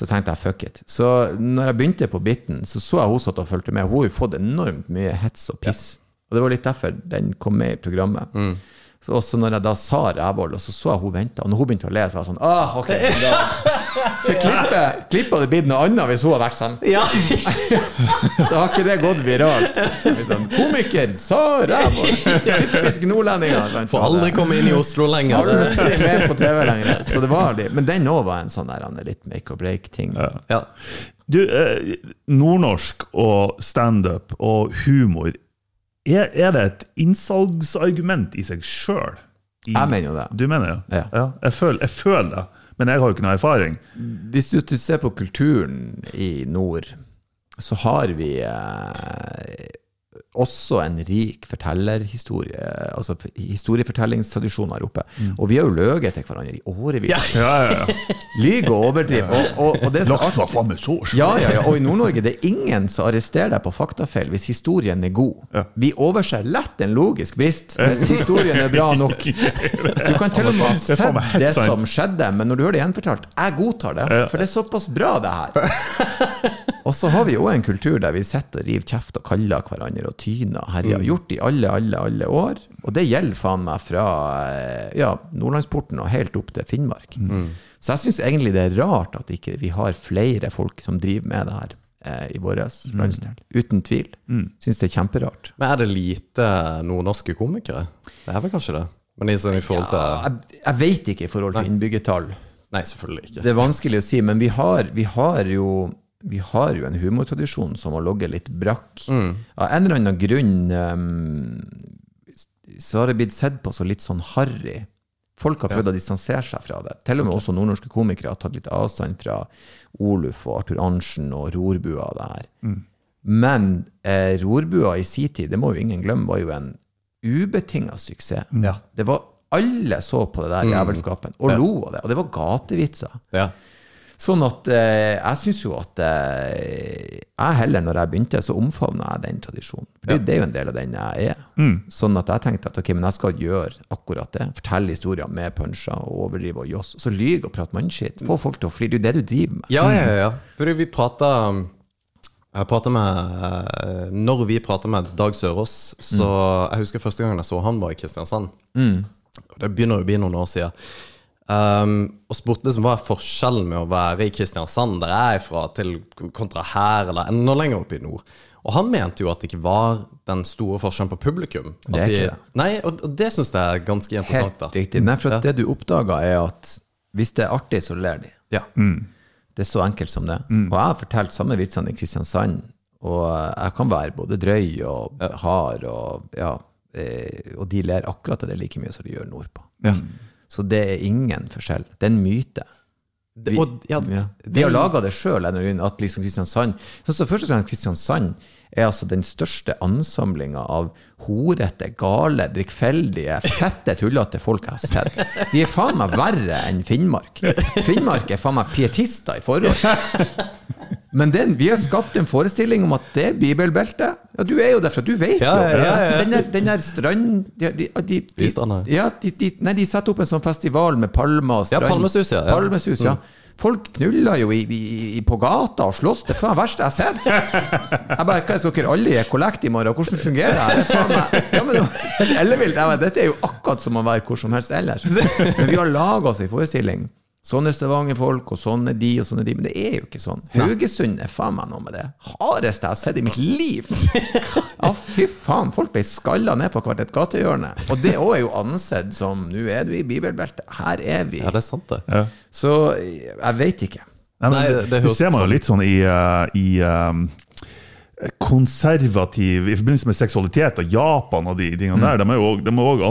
Så tenkte jeg fuck it. Så når jeg begynte på biten, så så jeg hun satt og fulgte med. Hun har jo fått enormt mye hets og piss. Og det var litt derfor den kom med i programmet. Så også når jeg da sa rævhold, og så så jeg hun venta, og når hun begynte å le, så var jeg sånn ah, ok. Da, [LAUGHS] for klippet, klippet hadde blitt noe annet hvis hun hadde vært sånn. Ja. [LAUGHS] Da har ikke det gått viralt. Sånn, komiker sa rævhold. Typisk nordlendinger. Får aldri komme inn i Oslo lenger. Aldri med på TV lenger. Så det var de. men den òg var en sånn der, er litt make or break-ting. Ja. Du, eh, nordnorsk og standup og humor, er, er det et innsalgsargument i seg sjøl? Jeg mener jo det. Du mener det? Ja. jeg, føler, jeg føler det, men jeg har jo ikke noe erfaring. Hvis du, du ser på kulturen i nord, så har vi eh, også en rik fortellerhistorie, altså historiefortellingstradisjon her oppe. Og vi har jo løyet til hverandre i årevis. Ja, [LAUGHS] ja, ja. Lyg og overdriv. Og, og, og det Laksen var faen meg så. Ja, ja, ja, og i Nord-Norge det er ingen som arresterer deg på faktafeil hvis historien er god. Vi overser lett en logisk brist hvis historien er bra nok. [LAUGHS] Du kan til og med ha sett det som skjedde, men når du hører det gjenfortalt, jeg godtar det, for det er såpass bra, det her. [LAUGHS] Og så har vi jo en kultur der vi sitter og river kjeft og kaller hverandre og tyner jeg har Gjort i alle, alle, alle år. Og det gjelder faen meg fra eh, ja, Nordlandsporten og helt opp til Finnmark. Så jeg syns egentlig det er rart at ikke vi har flere folk som driver med det her eh, i vår landsdel. Uten tvil. Syns det er kjemperart. Men er det lite nordnorske komikere? Det er vel kanskje det? Men i, i forhold til Jeg, jeg veit ikke i forhold til innbyggertall. Nei, selvfølgelig ikke. Det er vanskelig å si, men vi har, vi har jo vi har jo en humortradisjon som har ligget litt brakk. Av en eller annen grunn um, så har det blitt sett på som litt sånn harry. Folk har prøvd å distansere seg fra det. Til og med også nordnorske komikere har tatt litt avstand fra Oluf og Arthur Arntzen og Rorbua og det her. Men eh, Rorbua i sin tid, det må jo ingen glemme, var jo en ubetinga suksess. Det var Alle så på det der jævelskapen og lo av det. Og det var gatevitser. Ja. Sånn at eh, jeg syns jo at eh, jeg heller, når jeg begynte, så omfavna jeg den tradisjonen. For det, det er jo en del av den jeg er. Sånn at jeg tenkte at ok, men jeg skal gjøre akkurat det. Fortelle historier med punsjer og overdrive og joss. Så lyge og prate mannskitt. Få folk til å flire. Det er jo det du driver med. Ja, ja, ja, For Fordi vi prata jeg pratet med, eh, Når vi prata med Dag Sørås, så Jeg husker første gangen jeg så han var i Kristiansand. Og Det begynner å bli noen år siden. Um, og spurte liksom hva er forskjellen med å være i Kristiansand, der jeg er fra, til kontra her, eller enda lenger oppe i nord. Og han mente jo at det ikke var den store forskjellen på publikum. At Det er ikke det. Nei, og, og det syns jeg er ganske interessant. Helt da riktig. Nei, for at det du oppdaga, er at hvis det er artig, så ler de. Ja. Det er så enkelt som det. Og jeg har fortalt samme vitsene i Kristiansand, og jeg kan være både drøy og hard, og, ja, eh, og de ler akkurat av det like mye som de gjør nordpå. Så det er ingen forskjell. Det er en myte. Vi, og, ja, ja. Vi har laga det sjøl, at liksom Kristiansand sånn så Først og fremst Kristiansand er altså den største ansamlinga av horete, gale, drikkfeldige, fette, tullete folk jeg har sett. De er faen meg verre enn Finnmark. Finnmark er faen meg pietister i forhold. [LAUGHS] Men den, vi har skapt en forestilling om at det er bibelbeltet. Ja, du er jo derfra, du vet Ja, jo. ja, ja. Den der, den der strand de, de, de, de, ja, de, de, nei, de setter opp en sånn festival med palmer og strand. Ja. Palmesus, ja. Palmesus, ja. Folk knuller jo i, i, på gata og slåss. Det er faen verste jeg har sett. Jeg bare, hva Skal dere alle gi kollekt i morgen? Hvordan fungerer det? det ja, men det var Dette er jo akkurat som å være hvor som helst ellers. Men vi har laga oss en forestilling. Sånn er Stavanger-folk, og sånn er de, og sånn er de. Men det er jo ikke sånn. Haugesund er faen meg noe med det hardeste jeg har sett i mitt liv. Ja, fy faen. Folk ble skalla ned på hvert et gatehjørne. Og det òg er jo ansett som Nå er du i bibelbeltet. Her er vi. ja, det er sant, det. Så jeg veit ikke. Nei, men Nei, det, det- det ser man sånn. jo litt sånn i, uh, i eh, konservativ I forbindelse med seksualitet og Japan og de tingene der. De er jo, de er jo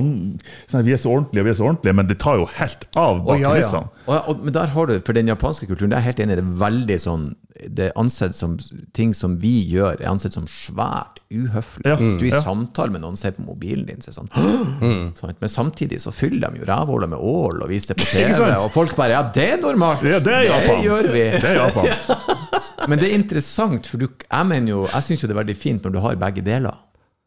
sånn, Vi er så ordentlige, vi er så ordentlige, men det tar jo helt av bak ja, ja. Og, og, men der har du, for den japanske kulturen, det er helt enig det er veldig sånn Det er ansett som ting som vi gjør, er ansett som svært uhøflig. Ja. Hvis du i Ja. samtale med noen ser på mobilen din, så er det sånn [GASPS] sant? Men samtidig så fyller de jo rævhåla med ål og viser det på TV, og folk bare Ja, det er normalt! Ja, det er Japan. gjør vi! Det er Japan. [LAUGHS] Men det er interessant, for du, jeg mener jo Jeg syns jo det er veldig fint når du har begge deler.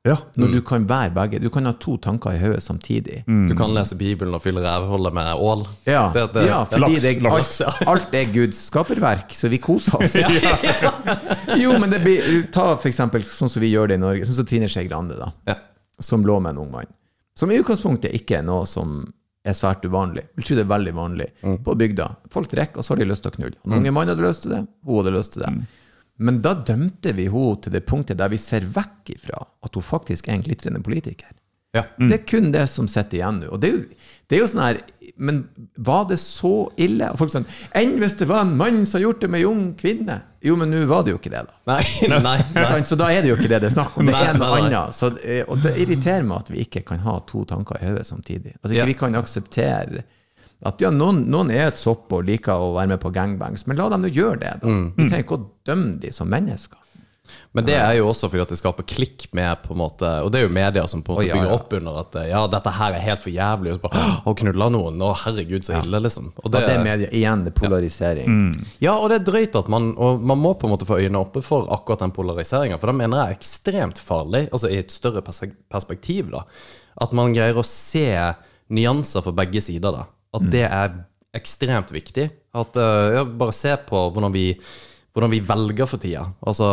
Ja. Når du kan være begge. Du kan ha to tanker i hodet samtidig. Du kan lese Bibelen og fylle rævhullet med ål. Ja, Det- det- ja fordi Laks, det, laks. alt, alt er Guds skaperverk, så vi koser oss. [LAUGHS] Jo, men det blir Ta for eksempel sånn som vi gjør det i Norge, sånn som Trine Skei Grande, da. Ja. Som lå med en ung mann. Som i utgangspunktet ikke er noe som er svært uvanlig. Jeg vil tro det er veldig vanlig på bygda. Folk drikker, og så har de lyst til å knulle. Den unge mannen hadde lyst til det, hun hadde lyst til det. Men da dømte vi henne til det punktet der vi ser vekk ifra at hun faktisk er en glitrende politiker. Ja. Det er kun det som sitter igjen nå. Og det er jo, det er jo sånn her Men var det så ille? Og folk sånn Enn hvis det var en mann som har gjort det med ei ung kvinne? Jo, men nå var det jo ikke det, da. Nei, [LAUGHS] nei, nei. Så da er det jo ikke det det er snakk om. Det er noe annet. Så, eh, og det irriterer meg at vi ikke kan ha to tanker i hodet samtidig. At ikke Ja. vi kan akseptere at ja, noen, noen er et sopp og liker å være med på gangbangs, men la dem nå gjøre det, da. Mm. Vi trenger ikke å dømme dem som mennesker. Men det er jo også fordi at det skaper klikk med på en måte Og det er jo media som på en måte oh, ja, bygger ja. opp under at ja, dette her er helt for jævlig. Og så bare, Å, knulla noen? Å, herregud, så ille, liksom. Og Og det er media. Igjen, det er polarisering. Ja, og det er drøyt at man Og man må på en måte få øynene oppe for akkurat den polariseringa, for det mener jeg er ekstremt farlig, altså i et større perspektiv, da. At man greier å se nyanser for begge sider, da. At det er ekstremt viktig. At eh, ja, Bare se på hvordan vi hvordan vi velger for tida. Altså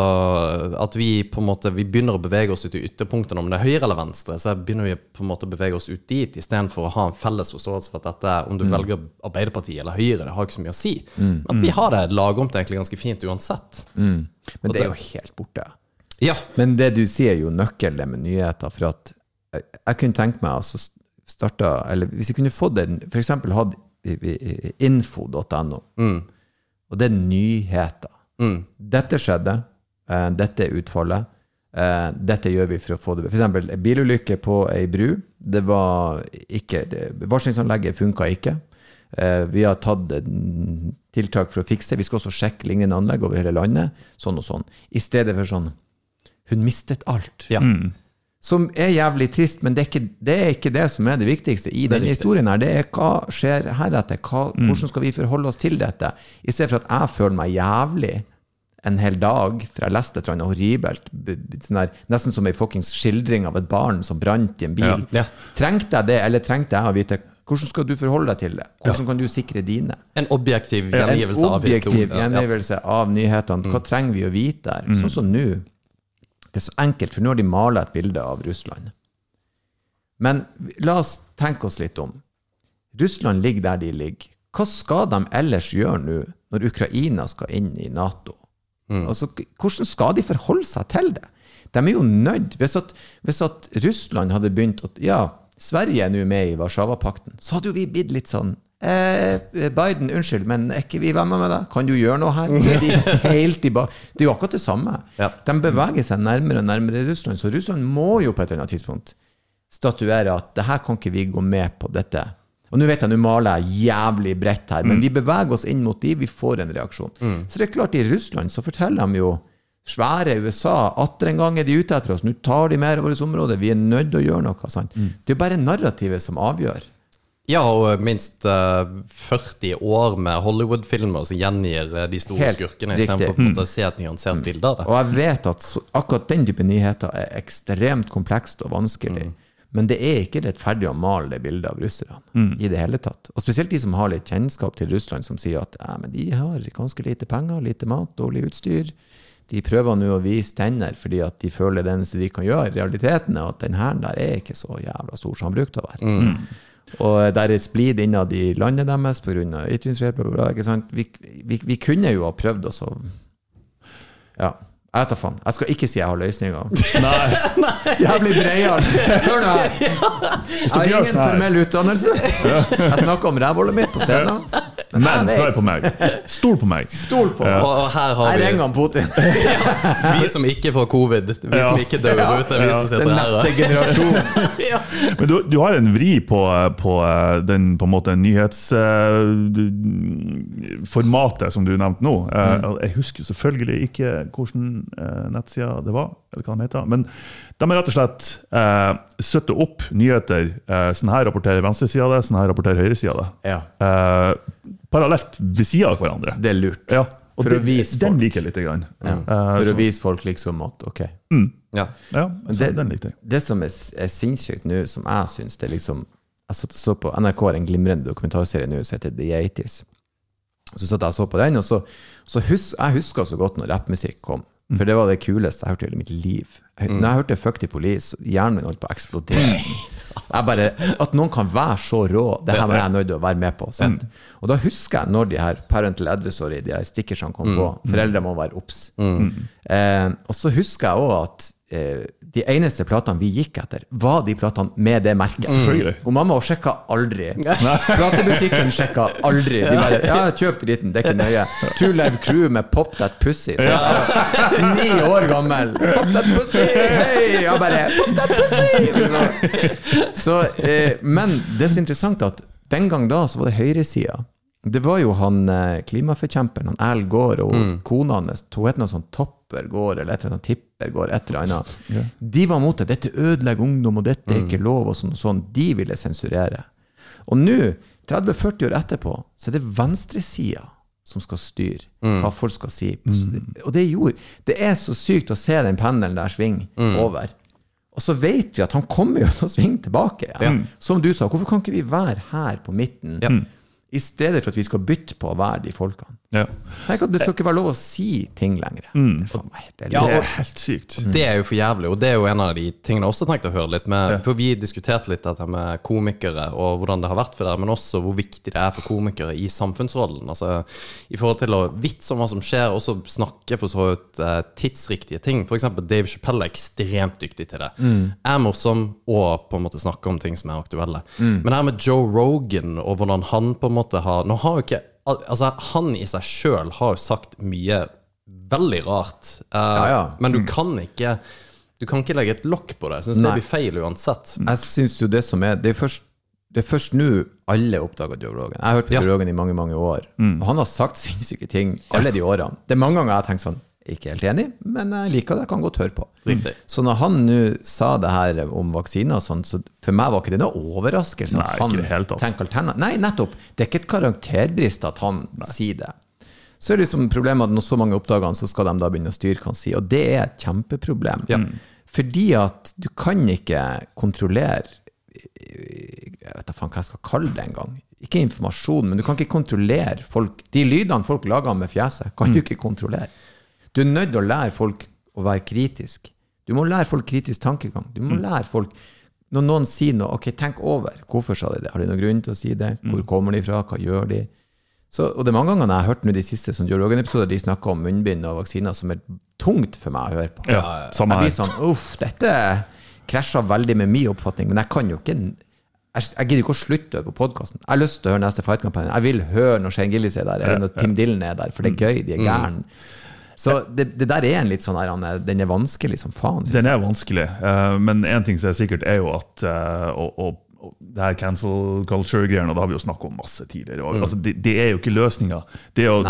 at vi på en måte Vi begynner å bevege oss ut i ytterpunktene, om det er høyre eller venstre. Så begynner vi på en måte å bevege oss ut dit, istedenfor å ha en felles forståelse for at dette, om du velger Arbeiderpartiet eller Høyre, det har ikke så mye å si. At vi har det lagomt egentlig ganske fint uansett. Men det er jo helt borte. Ja. Men det du sier, er jo nøkkelen med nyheter. For at jeg, jeg kunne tenkt meg altså starta Eller hvis jeg kunne fått den, F.eks. hatt info.no, og det er nyheter. Dette skjedde. eh, dette er utfallet. eh, dette gjør vi for å få det F.eks. en bilulykke på ei bru. Det var ikke Varslingsanlegget funka ikke. Eh, vi har tatt tiltak for å fikse. Vi skal også sjekke lignende anlegg over hele landet. Sånn og sånn. I stedet for sånn Hun mistet alt. ja. Som er jævlig trist, men det er, ikke, det er ikke det som er det viktigste i denne historien. her. Det er hva skjer heretter? Hva, hvordan skal vi forholde oss til dette? I stedet for at jeg føler meg jævlig en hel dag, for jeg leste et eller annet horribelt, b- sånn der, nesten som ei fuckings skildring av et barn som brant i en bil. Ja. Trengte jeg det, eller trengte jeg å vite hvordan skal du forholde deg til det? Hvordan kan du sikre dine? En objektiv gjengivelse av objektiv. Ja. gjengivelse av nyhetene. Hva trenger vi å vite der? Sånn som nå. Det er så enkelt, for nå har de mala et bilde av Russland. Men la oss tenke oss litt om. Russland ligger der de ligger. Hva skal de ellers gjøre nå, når Ukraina skal inn i Nato? Altså, hvordan skal de forholde seg til det? De er jo nødt Hvis at, hvis at Russland hadde begynt å Ja, Sverige er nå med i Warszawapakten, så hadde jo vi blitt litt sånn eh, Biden, unnskyld, men er ikke vi venner med deg? Kan du gjøre noe her? Det er, de [LAUGHS] helt i ba det er jo akkurat det samme. Ja. De beveger seg nærmere og nærmere Russland, så Russland må jo på et eller annet tidspunkt statuere at det her kan ikke vi gå med på dette. Og nå vet jeg, nå maler jeg jævlig bredt her, men vi beveger oss inn mot de, vi får en reaksjon. Så det er klart, i Russland så forteller de jo svære USA atter en gang er de ute etter oss, nå tar de mer av vårt område, vi er nødt til å gjøre noe. Sant? Det er jo bare narrativet som avgjør. Ja, og minst uh, 40 år med Hollywood-filmer som gjengir eh, de store Helt skurkene, istedenfor på å se et nyansert bilde av det. Og jeg vet at så, akkurat den type nyheter er ekstremt komplekst og vanskelig. Men det er ikke rettferdig å male det bildet av russerne i det hele tatt. Og spesielt de som har litt kjennskap til Russland, som sier at eh, men de har ganske lite penger, lite mat, dårlig utstyr. De prøver nå å vise tenner fordi at de føler det eneste de kan gjøre. Realiteten er at den hæren der er ikke så jævla stor som han brukte å være. Og der er splid innad i landet deres pga. ytringsfrihet, bla, bla, bla. Vi, vi, vi kunne jo ha prøvd oss å Ja. Jeg tar faen. Jeg skal ikke si jeg har løsninga. [LAUGHS] Jævlig breial. Hør nå her. Jeg har ingen sånn formell utdannelse. Jeg snakker om rævhullet mitt på scenen. Men hør på meg. Stol på meg. Stol på Og, og her har vi Her Putin. [LAUGHS] Putin. vi som ikke får covid, vi som ikke dør ute, vi som Den sitter her. neste generasjon. [LAUGHS] Men du, du har en vri på, på eh, den på en måte nyhetsformatet som du nevnte nå. Eh, Jeg husker selvfølgelig ikke hvilken uh, nettside det var, eller hva de heter. Men de er rett og slett eh, støtter opp nyheter. Eh, sånn her rapporterer venstresida det, sånn her rapporterer høyresida det. Ja, Eh, parallelt ved sida av hverandre. det er lurt. Ja, og For å vise vise Den folk. liker jeg lite grann. Ja. Eh, For så- å vise folk liksom at ok. Ja. Ja, det- den likte jeg. Det som er, er sinnssykt nå, som jeg syns det er liksom Jeg satt og så på NRK har en glimrende dokumentarserie nå som heter The 80s. Så satt jeg og så på den, og så, så hus, jeg husker så godt når rappmusikk kom. For det var det kuleste jeg hørte i hele mitt liv. Når jeg hørte Fuck the Police, hjernen min holdt på å eksplodere. Jeg bare, At noen kan være så rå, det her var jeg nødt til å være med på. Sant? Og da husker jeg når de her Parental Advisory, de her stickersene kom på. Foreldre må være obs. Eh, og så husker jeg òg at de eneste platene vi gikk etter, var de platene med det merket. Selvfølgelig. Og mamma sjekka aldri. [LAUGHS] Platebutikken sjekka aldri. De bare [LAUGHS] Ja, kjøp driten, det er ikke nøye. Two Live Crew med Pop That Pussy. Så, jeg var Ni år gammel. Pop That Pussy! Hei! Jeg bare Pop That Pussy! [LAUGHS] Så, eh, men det er så interessant at den gang da så var det høyresida. Det var jo han eh, klimaforkjemperen, han Al Gore, og kona hans, hun het noe sånn Topper Gore, eller et eller annet Tipper går et eller annet. [LAUGHS] De var mot det. Dette ødelegger ungdom, og dette er ikke lov, og sånn sånn. De ville sensurere. Og nå, 30-40 år etterpå, så er det venstresida som skal styre hva folk skal si. Og det gjorde Det er så sykt å se den pendelen der svinge over. Og så vet vi at han kommer jo til å svinge tilbake. Ja. Som du sa, hvorfor kan ikke vi være her på midten? Ja. I stedet for at vi skal bytte på å være de folkene. Ja. Tenk at Det skal ikke være lov å si ting lenger. Mm. Det er helt Ja, Det og- er helt sykt. Det er jo for jævlig, og det er jo en av de tingene jeg også tenkte å høre litt med. For vi diskuterte litt dette med komikere og hvordan det har vært for dere, men også hvor viktig det er for komikere i samfunnsrollen. Altså i forhold til å vitse om hva som skjer, og så snakke for så vidt eh, tidsriktige ting. For eksempel Dave Chappelle er ekstremt dyktig til det. Er morsom og på en måte snakke om ting som er aktuelle. Men det her med Joe Rogan og hvordan han på en måte har Nå har jo ikke Altså, han i seg sjøl har jo sagt mye veldig rart. uh, ja. Men du kan ikke Du kan ikke legge et lokk på det. Jeg syns det blir feil uansett. Jeg synes jo det som er Det er først det er først nå alle oppdaga Joe Rogan. Jeg har hørt på Ja. Joe Rogan i mange mange år. Og han har sagt sinnssyke ting alle de årene. Det er mange ganger jeg har tenkt sånn Ikke helt enig, men jeg liker det. Jeg kan godt høre på. Riktig. Så når han nå sa det her om vaksiner og sånn, så for meg var ikke det noe overraskelse. Nei, at ikke det tenker alternativ. Nei, nettopp. Det er ikke et karakterbrist at han sier det. Så er det liksom problemet at når så mange oppdager han, så skal de da begynne å styre hva han sier. Og det er et kjempeproblem. Fordi at du kan ikke kontrollere Jeg vet da faen hva jeg skal kalle det engang. Ikke informasjon, men du kan ikke kontrollere folk. De lydene folk lager med fjeset, kan du ikke kontrollere. Du er nødt til å lære folk å være kritisk. Du må lære folk kritisk tankegang. Du må lære folk Når noen sier noe, ok, tenk over. Hvorfor sa de det? Har de noen grunn til å si det? Hvor kommer de fra? Hva gjør de? Så, og det er mange ganger jeg har hørt nå de siste som Joe Rogan-episoder de snakker om munnbind og vaksiner, som er tungt for meg å høre på. Ja, Jeg blir sånn Uff, dette krasjer veldig med min oppfatning, men jeg kan jo ikke Jeg, jeg gidder ikke å slutte å høre på podkasten. Jeg har lyst til å høre neste Fight-kampanje. Jeg vil høre når Shane Gillis er der, eller når Tim Dylan er der, for det er gøy. De er gæren. Så det, det der er en litt sånn her, er- Den er vanskelig som faen. Den er vanskelig, eh, men én ting som er sikkert, er jo at eh, og, og, og det her cancel culture-greiene, det har vi jo snakket om masse tidligere. Og, altså, det, det er jo ikke løsninga. Det, å-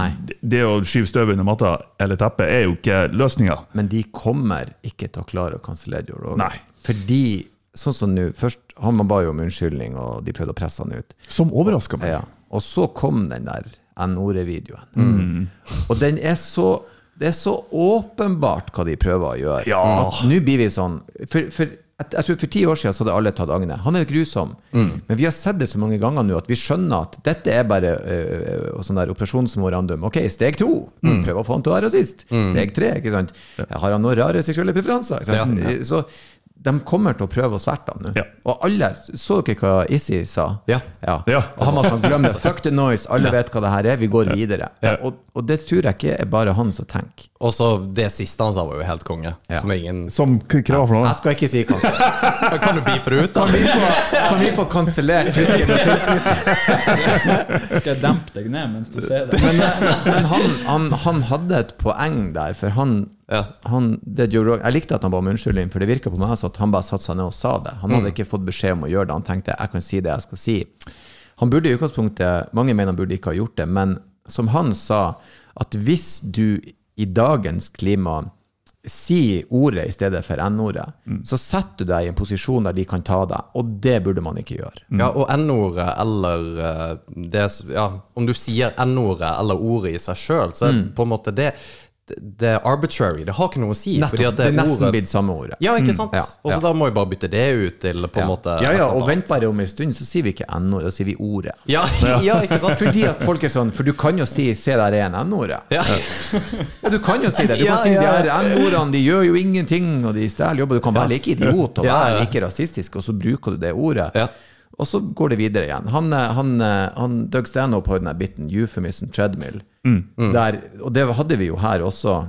det å skyve støvet under matta eller teppet er jo ikke løsninga. Men de kommer ikke til å klare å kansellere Joe Rogan. Fordi, sånn som nå Først han ba jo om unnskyldning, og de prøvde å presse han ut. Som overraska meg. Ja. Og så kom den der N-ordet-videoen. Mm. Og den er så Det er så åpenbart hva de prøver å gjøre. Ja. At nå blir vi sånn For, for jeg, jeg tror for ti år siden så hadde alle tatt Agne. Han er grusom. Mm. Men vi har sett det så mange ganger nå at vi skjønner at dette er bare øh, sånn der operasjonsmorandum. Ok, steg to. Mm. Prøv å få han til å være rasist. Steg tre. ikke sant? Har han noen rare seksuelle preferanser? Sant? Så de kommer til å prøve å sverte ham nå. Ja. Og alle Så dere hva Issi sa? Ja. Ja. Ja. Og han var sånn, glem det, fuck the noise, alle vet hva det her er, vi går videre. Ja. Og, og det tror jeg ikke er bare han som tenker. Og så det siste han sa, var jo helt konge. Ja. Som ingen Som hva for noe? Jeg skal ikke si hva. Kan du beepe det ut, da? Kan vi få, kan vi få kansellert? Skal jeg dempe deg ned mens du ser det? Men, men han, han, han hadde et poeng der, for han, Ja. han Jeg likte at han ba om unnskyldning, for det virka på meg som at han bare satte seg ned og sa det. Han hadde ikke fått beskjed om å gjøre det. Han tenkte jeg kan si det jeg skal si. Han burde i utgangspunktet Mange mener han burde ikke ha gjort det, men som han sa, at hvis du i dagens klima sier ordet i stedet for n-ordet, så setter du deg i en posisjon der de kan ta deg, og det burde man ikke gjøre. Ja, og N-ordet eller eh, det, ja, Om du sier N-ordet eller ordet i seg sjøl, så er på en måte det det er arbitrary. Det har ikke noe å si. fordi Nettopp, at det er nesten ordet- blitt samme ordet. Ja, ikke sant? Ja, Og så ja. da må vi bare bytte det ut til på en Ja. måte ja, ja, og vent bare om en stund, så sier vi ikke n-ord, da sier vi ordet. [LAUGHS] Ja, ja, ikke sant? Fordi at folk er sånn, for du kan jo si 'se der er en n-ordet'. Ja. Ja, du kan jo si det. Du kan si ja, de her n-ordene de gjør jo ingenting, og de stjeler jobber. Du kan være like idiot og Ja, ja. være like rasistisk, og så bruker du det ordet. Ja. Og så går det videre igjen. Han, eh, han, eh, han Doug Stanhope har jo den biten, euphemism treadmill. Der, og det hadde vi jo her også,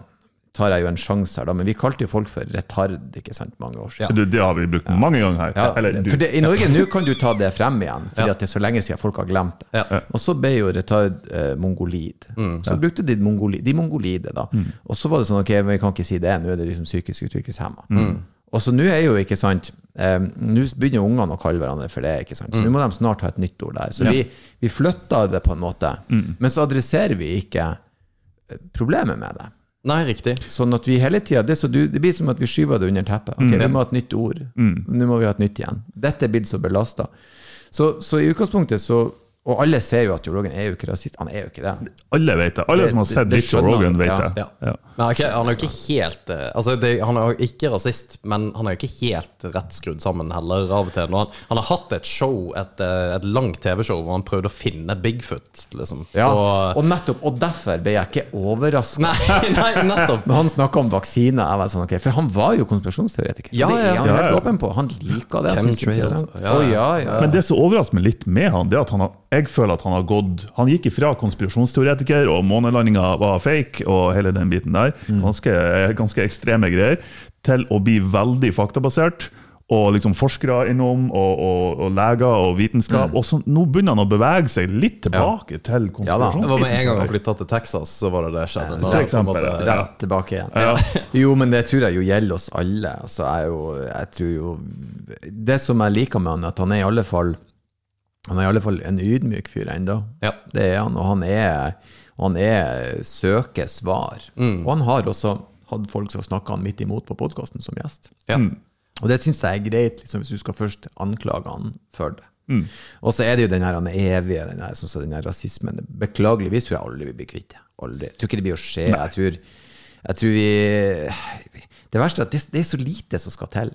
tar jeg jo en sjanse her, da, men vi kalte jo folk for retard ikke sant, mange år siden. Du, det har vi brukt mange ganger her. Ja, Eller du. for det, I Norge nå kan du ta det frem igjen, fordi Ja. at det er så lenge siden folk har glemt det. Ja. Og så ble jo retard eh, mongolid. Så brukte de mongoli, de mongolide, da. Og så var det sånn, ok, men vi kan ikke si det, nå er det liksom psykisk utviklingshemma. Og så nå er jo, ikke sant eh, Nå begynner ungene å kalle hverandre for det, ikke sant. Så nå må de snart ha et nytt ord der. Så vi, vi flytta det på en måte. Men så adresserer vi ikke eh, problemet med det. Nei, riktig. Sånn at vi hele tida det, så du- det blir som at vi skyver det under teppet. Ok, Vi må ha et nytt ord. Nå må vi ha et nytt igjen. Dette er blitt så belasta. Så, så i utgangspunktet så Og alle ser jo at Joe Rogan er jo ikke rasist. Han er jo ikke det. Alle vet det. Alle Det- som har sett litt Joe Rogan, vet Ja, det. Ja. Ja. Men han er, han er jo ikke helt eh, altså det, Han er jo ikke rasist, men han er jo ikke helt rett skrudd sammen heller av og til. Han, han har hatt et show, et, eh, et langt TV-show, hvor han prøvde å finne Bigfoot, liksom. Ja, Og, og nettopp, og derfor ble jeg ikke overraska. nei, [LAUGHS] nei, nettopp. Når han snakka om vaksine, jeg var sånn, ok, for han var jo konspirasjonsteoretiker. Ja, ja, det er han Ja, helt åpen på. Han liker det. Han synes det ja, Å, ja. ja, ja. Men det som overrasker meg litt med han, det er at han har, jeg føler at han har gått Han gikk ifra konspirasjonsteoretiker, og månelandinga var fake, og hele den biten der, Mm. ganske, ganske ekstreme greier, til å bli veldig faktabasert. Og liksom forskere innom, og, og, og leger og Mm. vitenskap. Og så nå begynner han å bevege seg litt tilbake til Det Ja det var med en gang han flytta til Texas, så var det det skjedde. Når For eksempel, måte- ja. Rett tilbake igjen. [LAUGHS] Jo, men det tror jeg jo gjelder oss alle. Altså, jeg, jo, jeg tror jo Det som jeg liker med han, er at han er i alle fall Han er i alle fall en ydmyk fyr ennå. Ja. Det er han, og han er, han er søker svar. Mm. Og han har også hatt folk som snakka han midt imot på podkasten som gjest. Ja. Og det syns jeg er greit, liksom, hvis du skal først anklage han for det. Og så er det jo den her han evige den her, sånn den her rasismen. Beklageligvis tror jeg aldri vi blir kvitt det. Aldri. Jeg tror ikke det blir å skje. Jeg tror, jeg tror vi Det verste er at det, det er så lite som skal til.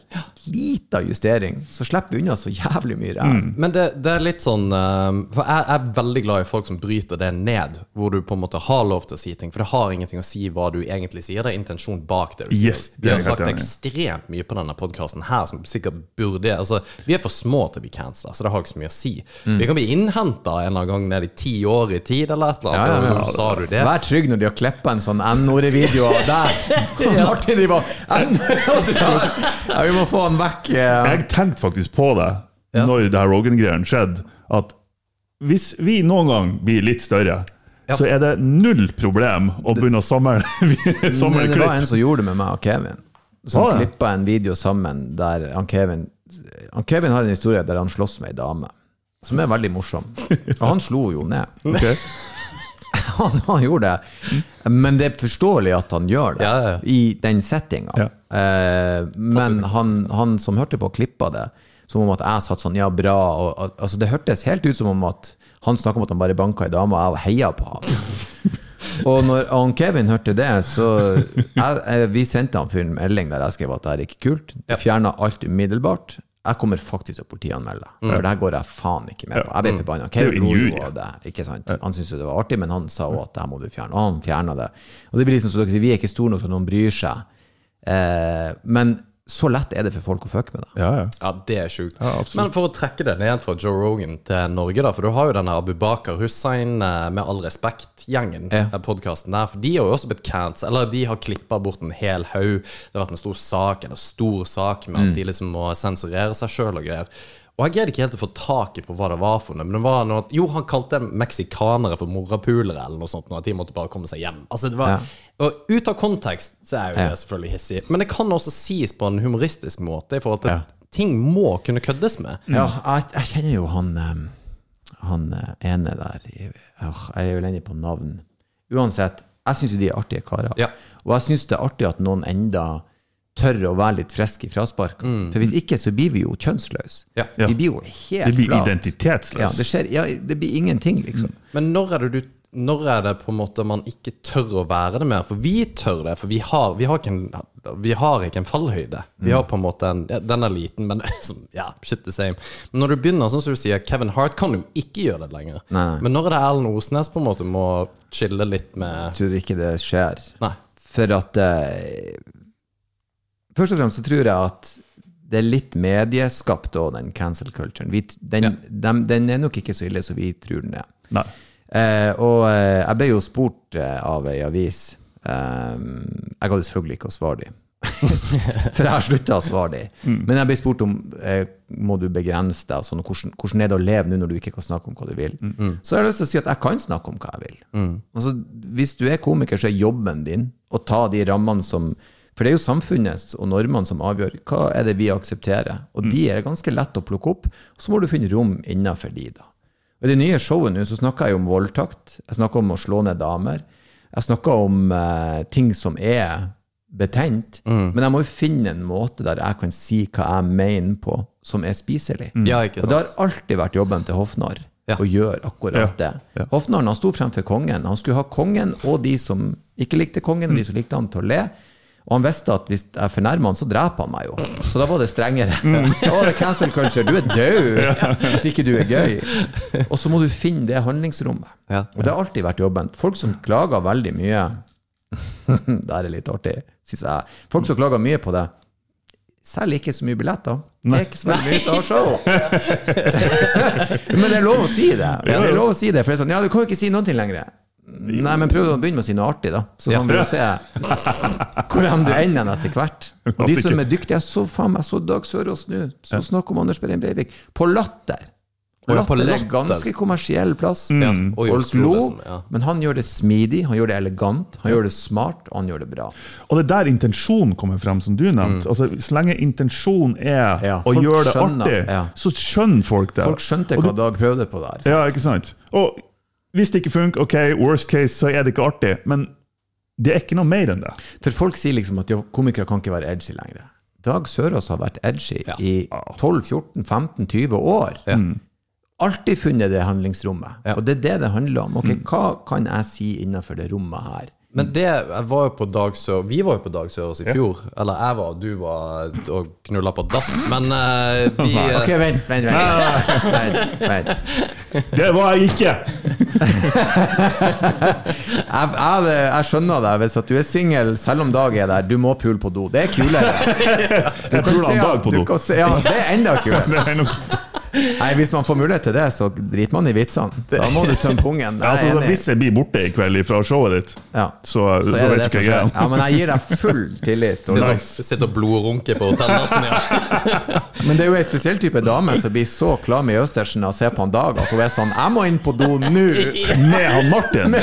Lita justering. Så slipper vi unna så jævlig mye ræv. Men det, det er litt sånn eh, For jeg er veldig glad i folk som bryter det ned, hvor du på en måte har lov til å si ting. For det har ingenting å si hva du egentlig sier, det er intensjon bak det du sier. Yes, det vi har sagt ekstremt mye på denne podkasten her som sikkert burde altså, Vi er for små til å bli cancela, så det har ikke så mye å si. Mm. Vi kan bli innhenta en eller annen gang ned i ti år i tid, eller et eller annet. Ja, ja, ja. sa du det. Vær trygg når de har klippa en sånn N-ordet-video av deg. [LAUGHS] Martin driver Ja, vi må få han vekk. eh. Jeg tenkte faktisk på det når det her Rogan-greiene skjedde, at hvis vi noen gang blir litt større, så er det null problem å begynne å samle, [LAUGHS] klipp. Det var en som gjorde det med meg og Kevin. Som ah, klippa en video sammen der han Kevin han Kevin har en historie der han slåss med ei dame. Som er veldig morsom. Og han slo jo ned. [LAUGHS] [LAUGHS] Han, han gjorde det. Men det er forståelig at han gjør det Ja, ja. i den settinga. Ja. Eh, men han, han som hørte på, klippa det som om at jeg satt sånn, ja, bra. Og, al- altså, det hørtes helt ut som om at han snakka om at han bare banka ei dame, og jeg heia på han. [LAUGHS] Og når han Kevin hørte det, så jeg, jeg, Vi sendte han fyren en melding der jeg skrev at det her er ikke kult. Fjerna alt umiddelbart. Jeg kommer faktisk til å politianmelde deg, for det her går jeg faen ikke med på. Jeg ble forbanna. Mm. Ikke sant? Han syntes jo det var artig, men han sa òg at det her må du fjerne. Og han fjerna det. Og det blir liksom så dere sier, vi er ikke store nok til at noen bryr seg. Eh, men så lett er det for folk å fucke med det. Ja, ja. Ja, det er sjukt. Ja, Men for å trekke det ned fra Joe Rogan til Norge, da, for du har jo denne Abu Bakar Hussein, eh, med all respekt-gjengen, Ja. ja. podkasten der. For de har jo også blitt cancelled, eller de har klippa bort en hel haug. Det har vært en stor sak, eller stor sak med at de liksom må sensurere seg sjøl og greier. Og jeg greide ikke helt å få tak i på hva det var for noe. Men det var noe at, Jo, han kalte meksikanere for morapulere eller noe sånt. At de måtte bare komme seg hjem. Altså det var, Og ut av kontekst så er jo Ja. det selvfølgelig hissig. Men det kan også sies på en humoristisk måte, i forhold til Ja. ting må kunne køddes med. Ja, jeg, jeg kjenner jo han Han eh, ene der Jeg er jo lenge på navn. Uansett, jeg syns jo de er artige karer. Ja. Og jeg syns det er artig at noen enda tør å være litt friske i frasparka. For hvis ikke, så blir vi jo kjønnsløse. Ja. Vi blir jo helt Vi blir flat. identitetsløst. Ja, det, skjer, ja, det blir ingenting, liksom. Men når er det du når er det på en måte man ikke tør å være det mer? For vi tør det, for vi har, vi har, ikke, en, vi har ikke en fallhøyde. Vi har på en måte en ja, Den er liten, men [LAUGHS] liksom, ja, shit the same. Men når du begynner, sånn som du sier, Kevin Hart kan jo ikke gjøre det lenger. Nei. Men når er det Erlend Osnes på en måte må chille litt med Jeg tror ikke det skjer. Nei. For at eh, Først og fremst så tror jeg at det er litt medieskapt òg, den cancel culturen. Vi, den, Ja. dem- den er nok ikke så ille som vi tror den er. Eh, og eh, jeg ble jo spurt eh, av ei avis eh, Jeg ga selvfølgelig ikke å svare dem. [LAUGHS] For jeg har slutta å svare dem. Men jeg ble spurt om eh, må du begrense deg, sånn, hvordan, hvordan er det å leve nå når du ikke kan snakke om hva du vil. Så jeg har lyst til å si at jeg kan snakke om hva jeg vil. Altså, hvis du er komiker, så er jobben din å ta de rammene som For det er jo samfunnet og normene som avgjør hva er det vi aksepterer. Og de er ganske lett å plukke opp, og så må du finne rom innafor de, da. Og I det nye showet nå så snakker jeg om voldtakt, jeg snakker om å slå ned damer. Jeg snakker om eh, ting som er betent, men jeg må jo finne en måte der jeg kan si hva jeg mener på, som er spiselig. Ja, ikke Og det har alltid vært jobben til Hofnar. Ja. og gjør akkurat Ja. det. Ja. Hofnarren han sto fremfor kongen. Han skulle ha kongen og de som ikke likte kongen, og de som likte han, til å le. Og han visste at hvis jeg fornærmer han, så dreper han meg jo. Så da var det strengere. [LAUGHS] Da var det cancel culture. Du er død hvis ikke du er gøy. Og så må du finne det handlingsrommet. Ja. Og det har alltid vært jobben. Folk som klager veldig mye [LAUGHS] Det er litt artig, syns jeg. Folk som klager mye på det, selger ikke så mye billetter. Det er ikke så veldig mye til å ha [LAUGHS] show. Men det er lov å si det. Det er lov å si det, for det er sånn, ja, du kan jo ikke si ting lenger. Nei, men prøv å begynne med å si noe artig, da. Så kan vi jo se hvordan du ender etter hvert. Og de som er dyktige, jeg så faen meg så Dag Sørås nå, så snakk om Anders Behring Breivik, på Latter. På Latter er ganske kommersiell plass. Ja, Folk lo, liksom, ja. men han gjør det smidig, han gjør det elegant, han gjør det smart, og han gjør det bra. Og det er der intensjonen kommer frem, som du nevnte. Altså, så lenge intensjonen er Mm. Ja, å gjøre det skjønner, artig, ja. så skjønner folk det. Folk skjønte hva Dag prøvde på der. Ja, ikke sant? Og hvis det ikke funker, ok, worst case, så er det ikke artig. Men det er ikke noe mer enn det. For folk sier liksom at ja, komikere kan ikke være edgy lenger. Dag Sørås har vært edgy i 12-14-15-20 år. Alltid funnet det handlingsrommet. Ja. Og det er det det handler om. Ok, Hva kan jeg si innenfor det rommet her? Men det jeg var jo på Dag Sør Vi var jo på Dag Sørås i fjor. Eller jeg var, du var og knulla på dass. Men uh, vi [LAUGHS] Ok, vent, vent, vent. vent, vent. Det var jeg ikke! Jeg, jeg, jeg skjønner deg hvis at du er singel selv om Dag er der. Du må pule på do. Det er kulere. [LAUGHS] Du kan se på du kan se- Ja, det er enda kulere. [LAUGHS] Nei, Hvis man får mulighet til det, så driter man i vitsene. Da må du tømme pungen. [LAUGHS] Er altså, hvis jeg blir borte i kveld fra showet ditt, Ja. så, så, Så vet du hva jeg er. Ja, men jeg gir deg full tillit. Sitter, Nice. sitt og blodrunker på hotelldassen. Ja. [LAUGHS] Men det er jo en spesiell type dame som blir så klam i Østersen av å se på en dag at hun er sånn 'Jeg må inn på do nå!' [LAUGHS] Med han Martin!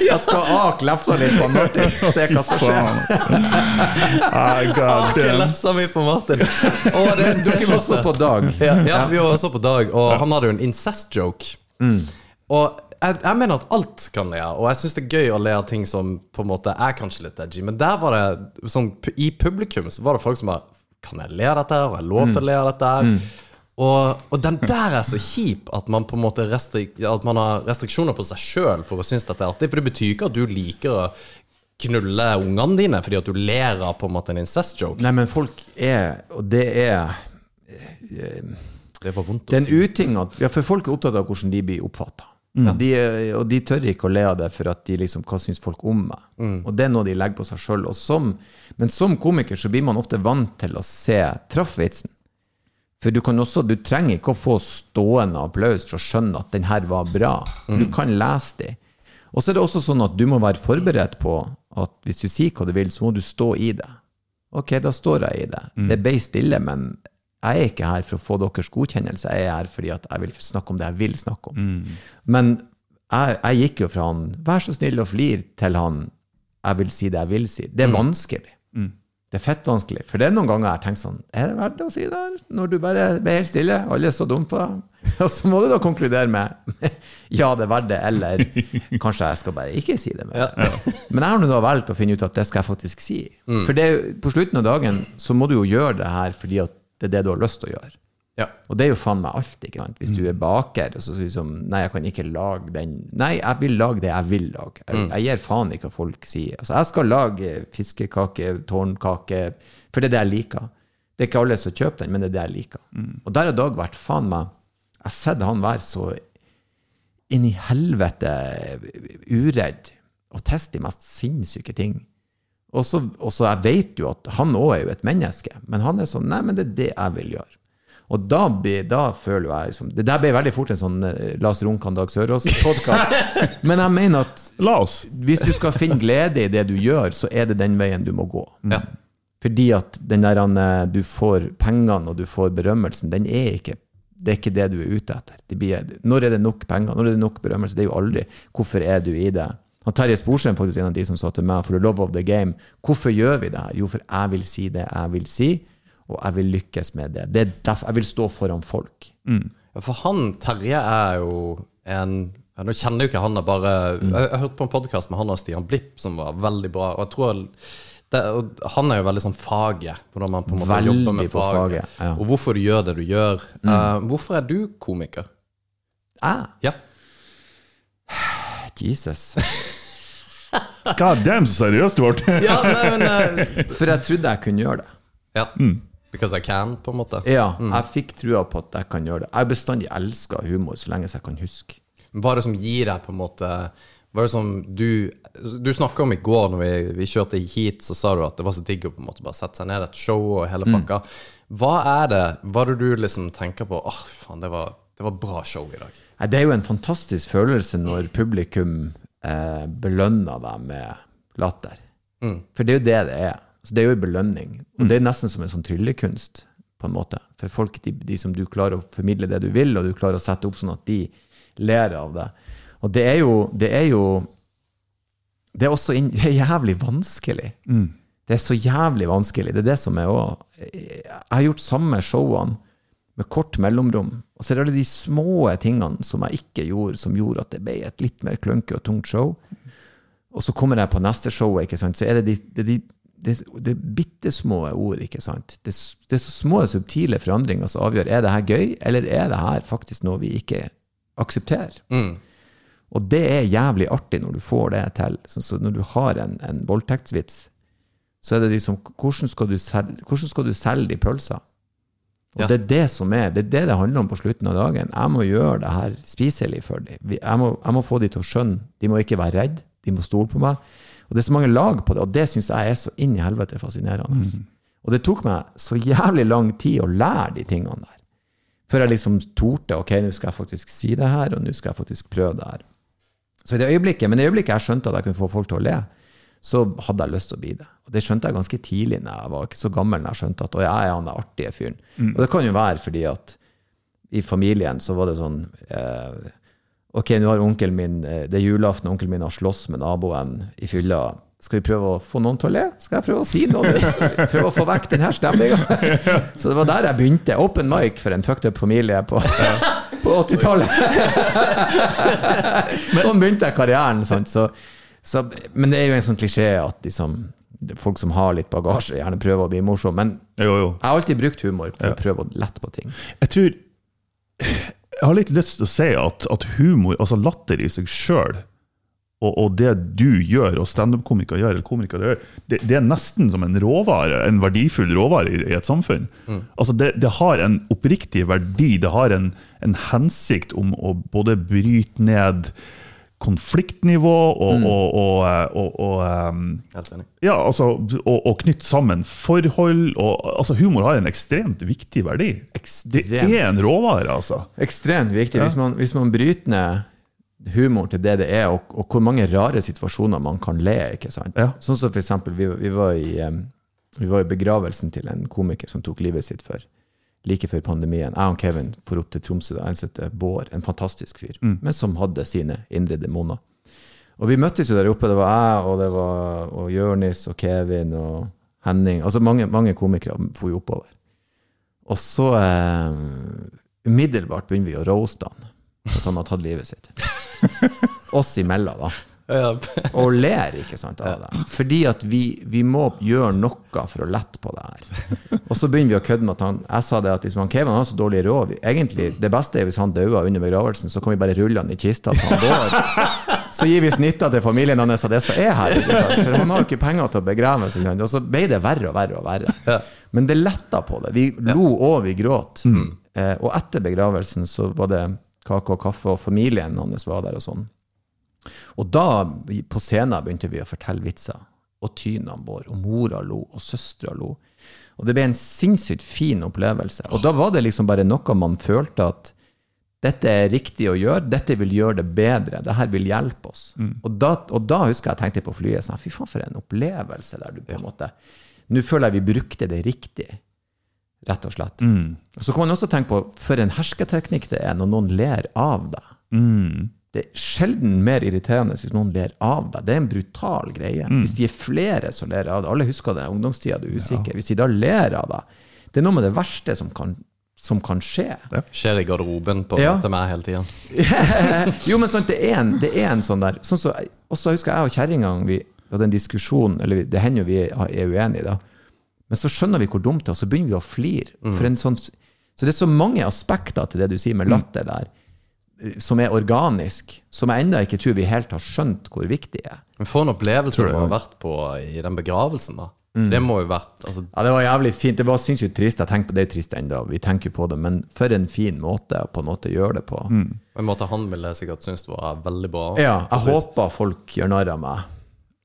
Jeg skal ake lefsa litt på Martin, se hva som skjer. Altså. Ah, God lefsa mi på Martin. Å, det er Dere var så på dag. Ja, ja, vi var så på Dag, og han hadde jo en incest-joke. Og jeg, jeg mener at alt kan le av, og jeg syns det er gøy å le av ting som på en måte er kanskje litt edgy, men der var det sånn I publikum så var det folk som bare Kan jeg le av dette? Har jeg lov til å le av dette? Mm. Og, og den der er så kjip, at man på en måte At man har restriksjoner på seg sjøl for å synes dette er artig. For det betyr ikke at du liker å knulle ungene dine fordi at du ler av på en måte en incest-joke. Nei, men folk er Og det er Det var vondt Det å er en si. uting at Ja, for folk er opptatt av hvordan de blir oppfatta. De, er- og de tør ikke å le av det for at de liksom Hva syns folk om meg? Og det er noe de legger på seg sjøl. Men som komiker så blir man ofte vant til å se traffvitsen. For du kan også Du trenger ikke å få stående applaus for å skjønne at den her var bra. For du kan lese de. Og så er det også sånn at du må være forberedt på at hvis du sier hva du vil, så må du stå i det. Ok, da står jeg i det. Det ble stille, men jeg er ikke her for å få deres godkjennelse. Jeg er her fordi at jeg vil snakke om det jeg vil snakke om. Men jeg, jeg gikk jo fra han 'vær så snill og flir' til han 'jeg vil si det jeg vil si'. Det er vanskelig. Det er fett vanskelig. For det er noen ganger jeg har tenkt sånn Er det verdt å si det her? Når du bare blir helt stille, alle er så dumme på deg. [LAUGHS] Og så må du da konkludere med [LAUGHS] ja, det er verdt det, eller kanskje jeg skal bare ikke si det mer. [LAUGHS] Men jeg har nå da valgt å finne ut at det skal jeg faktisk si. For det, på slutten av dagen så må du jo gjøre det her fordi at det er det du har lyst til å gjøre. Ja. Og det er jo faen meg alt. ikke sant? Hvis du er baker og så sier liksom Nei, jeg kan ikke lage den Nei, jeg vil lage det jeg vil lage. Jeg, jeg gir faen ikke hva folk sier. Altså, jeg skal lage fiskekake, tårnkake, for det er det jeg liker. Det er ikke alle som kjøper den, men det er det jeg liker. Og der har Dag vært faen meg Jeg har sett han være så inn i helvete uredd og teste de mest sinnssyke ting. Og så jeg vet jo at han òg er jo et menneske, men han er sånn Nei, men det er det jeg vil gjøre. Og da, be, da føler jeg liksom Det der ble veldig fort en sånn eh, Lars Runkan, Dag Sørås-podkast. [LAUGHS] Men jeg mener at La oss. hvis du skal finne glede i det du gjør, så er det den veien du må gå. Ja. Fordi at den der du får pengene og du får berømmelsen, den er ikke det er ikke det du er ute etter. Det blir, når er det nok penger? Når er det nok berømmelse? Det er jo aldri. Hvorfor er du i det? Han Terje Sporsem faktisk en av de som sa til meg, for the love of the game, hvorfor gjør vi det her? Jo, for jeg vil si det jeg vil si, og jeg vil lykkes med det. det er derfor jeg vil stå foran folk. Ja, For han Terje er jo en ja, Nå kjenner jo ikke han, bare Jeg jeg hørte på en podkast med han og Stian Blipp som var veldig bra. Og jeg tror det, og han er jo veldig sånn faget. Hvordan man på en måte Veldig jobber med på faget. faget, ja. Mm. Og hvorfor du gjør det du gjør. Eh, hvorfor er du komiker? Ah, Ja. Jesus. God damn, så seriøst du ble! ja nei, men, uh, For jeg trodde jeg kunne gjøre det. ja. Because I can, på en måte. Ja, jeg fikk trua på at jeg kan gjøre det. Jeg har bestandig elska humor så lenge jeg kan huske. Hva er det som gir deg på en måte Hva er det som du Du snakka om i går når vi, vi kjørte hit, så sa du at det var så digg å på en måte bare sette seg ned et show og hele pakka. Hva er det Hva er det du liksom tenker på Åh, faen, det var, det var bra show i dag. Det er jo en fantastisk følelse når publikum eh, belønner deg med latter. For det er jo det det er. Så det er jo en belønning. Og det er nesten som en sånn tryllekunst, på en måte. For folk, de, de som du klarer å formidle det du vil, og du klarer å sette opp sånn at de ler av det. Og det er jo Det er, jo, det er også [LAUGHS] det er jævlig vanskelig. Det er så jævlig vanskelig. Det er det som er òg Jeg har gjort samme showene med kort mellomrom. Og så er det alle de små tingene som jeg ikke gjorde, som gjorde at det ble et litt mer klønke og tungt show. Og så kommer jeg på neste show, ikke sant? så er det de, det, de, det, det bitte små ord. ikke sant? Det, det er så små, subtile forandringer som avgjør er det her gøy, eller er det her faktisk noe vi ikke aksepterer. Og det er jævlig artig når du får det til. Så, så når du har en, en voldtektsvits, så er det liksom Hvordan skal du selge, hvordan skal du selge de pølsene? Og Ja. det er det som er, det er det det handler om på slutten av dagen. Jeg må gjøre det her spiselig for dem. Jeg jeg må få dem til å skjønne. De må ikke være redde. De må stole på meg. Og det er så mange lag på det, og det syns jeg er så inn i helvete fascinerende. Og det tok meg så jævlig lang tid å lære de tingene der. Før jeg liksom torde. Ok, nå skal jeg faktisk si det her, og nå skal jeg faktisk prøve det her. Så i det øyeblikket, men i det øyeblikket jeg skjønte at jeg kunne få folk til å le, så hadde jeg lyst til å bli det. Og det skjønte jeg ganske tidlig. når Jeg var ikke så gammel når jeg skjønte at jeg er han den artige fyren. Og det kan jo være fordi at i familien så var det sånn eh, Ok, nå har onkelen min eh, Det er julaften, og onkelen min har slåss med naboen i fylla. Skal vi prøve å få noen til å le? Skal jeg prøve å si noe? [LAUGHS] Prøve å få vekk denne stemninga? [LAUGHS] Så det var der jeg begynte. Open mic for en fucked up familie på, [LAUGHS] på 80-tallet. sånn begynte jeg karrieren. Så, så, men det er jo en sånn klisjé at liksom, folk som har litt bagasje, gjerne prøver å bli morsom. Men Jo, jo. jeg har alltid brukt humor for å prøve å lette på ting. Jeg tror Jeg har litt lyst til å si at, at humor, altså latter i seg sjøl, og, og det du gjør, og standup-komikere gjør, eller komikere gjør, det, det er nesten som en råvare, en verdifull råvare i, i et samfunn. Altså det, det har en oppriktig verdi, det har en, en hensikt om å både bryte ned konfliktnivå og, og, og, og, og, um, ja, altså, knytte sammen forhold. Altså, humor har en ekstremt viktig verdi. Det er en råvare, altså. Ekstremt viktig. Hvis, man, hvis man bryter ned humor til det det er, og, hvor mange rare situasjoner man kan le ikke sant? Ja. Sånn som for eksempel, vi, vi, var i, em, vi var i begravelsen til en komiker som tok livet sitt for like før pandemien. Jeg og Kevin for opp til Tromsø, en som Bård, en fantastisk fyr, men som hadde sine indre demoner. Og vi møttes jo der oppe. Det var jeg, og det var og Jørnis og Kevin og Henning. Altså mange, mange komikere for jo oppover. Og så eh, umiddelbart begynner vi å roaste han at han har tatt livet sitt. [LAUGHS] Oss imellom, da. Og ler ikke sant, av det. Fordi at vi, vi må gjøre noe for å lette på det her. Og så begynner vi å kødde med at han Jeg sa det at hvis man Kevin har så dårlig råd vi- Egentlig, Det beste er hvis han dauer under begravelsen, så kan vi bare rulle han i kista til han dør. Så gir vi snitter til familien hans av det som er her. For han har jo ikke penger til å begrave seg. Og så ble det verre og verre og verre. Men det letta på det. Vi lo og vi gråt. Eh, og etter begravelsen så var det kake og kaffe, og familien hans var der og sånn. Og da, på scenen, begynte vi å fortelle vitser. Og tynene våre, og mora lo, og søstera lo. Og det ble en sinnssykt fin opplevelse. Og da var det liksom bare noe man følte at dette er riktig å gjøre, dette vil gjøre det bedre, det her vil hjelpe oss. Og, da, og da husker jeg jeg tenkte på flyet sånn, fy faen for en opplevelse der du på en måte Nå føler jeg vi brukte det riktig, rett og slett. Mm. Så kan man også tenke på for en hersketeknikk det er når noen ler av deg. Det er sjelden mer irriterende hvis noen ler av deg. Det er en brutal greie. Hvis de er flere som ler av deg, alle husker det, ungdomstida, du er usikker. Hvis de da ler av deg, det er noe med det verste som kan, som kan skje. Skjer i garderoben på Ja. til meg hele tida. [LAUGHS] jo, men sant, det er en, det er en sånn der sånn så, Og så husker jeg og kjerringa vi, Vi hadde en diskusjon, eller det hender jo vi er uenige, da. Men så skjønner vi hvor dumt det er, og så begynner vi å flire. For en sånn, så det er så mange aspekter til det du sier med latter der, som er organisk, som jeg ennå ikke tror vi helt har skjønt hvor viktig er. Men for en opplevelse du har vært på i den begravelsen, da. Det må jo vært altså, Ja, det var jævlig fint. Det var sinnssykt trist. Jeg tenker på det trist ennå, vi tenker jo på det, men for en fin måte å på en måte gjøre det på. Mm. en måte Han ville sikkert synes det var veldig bra. Ja, jeg håper folk gjør narr av meg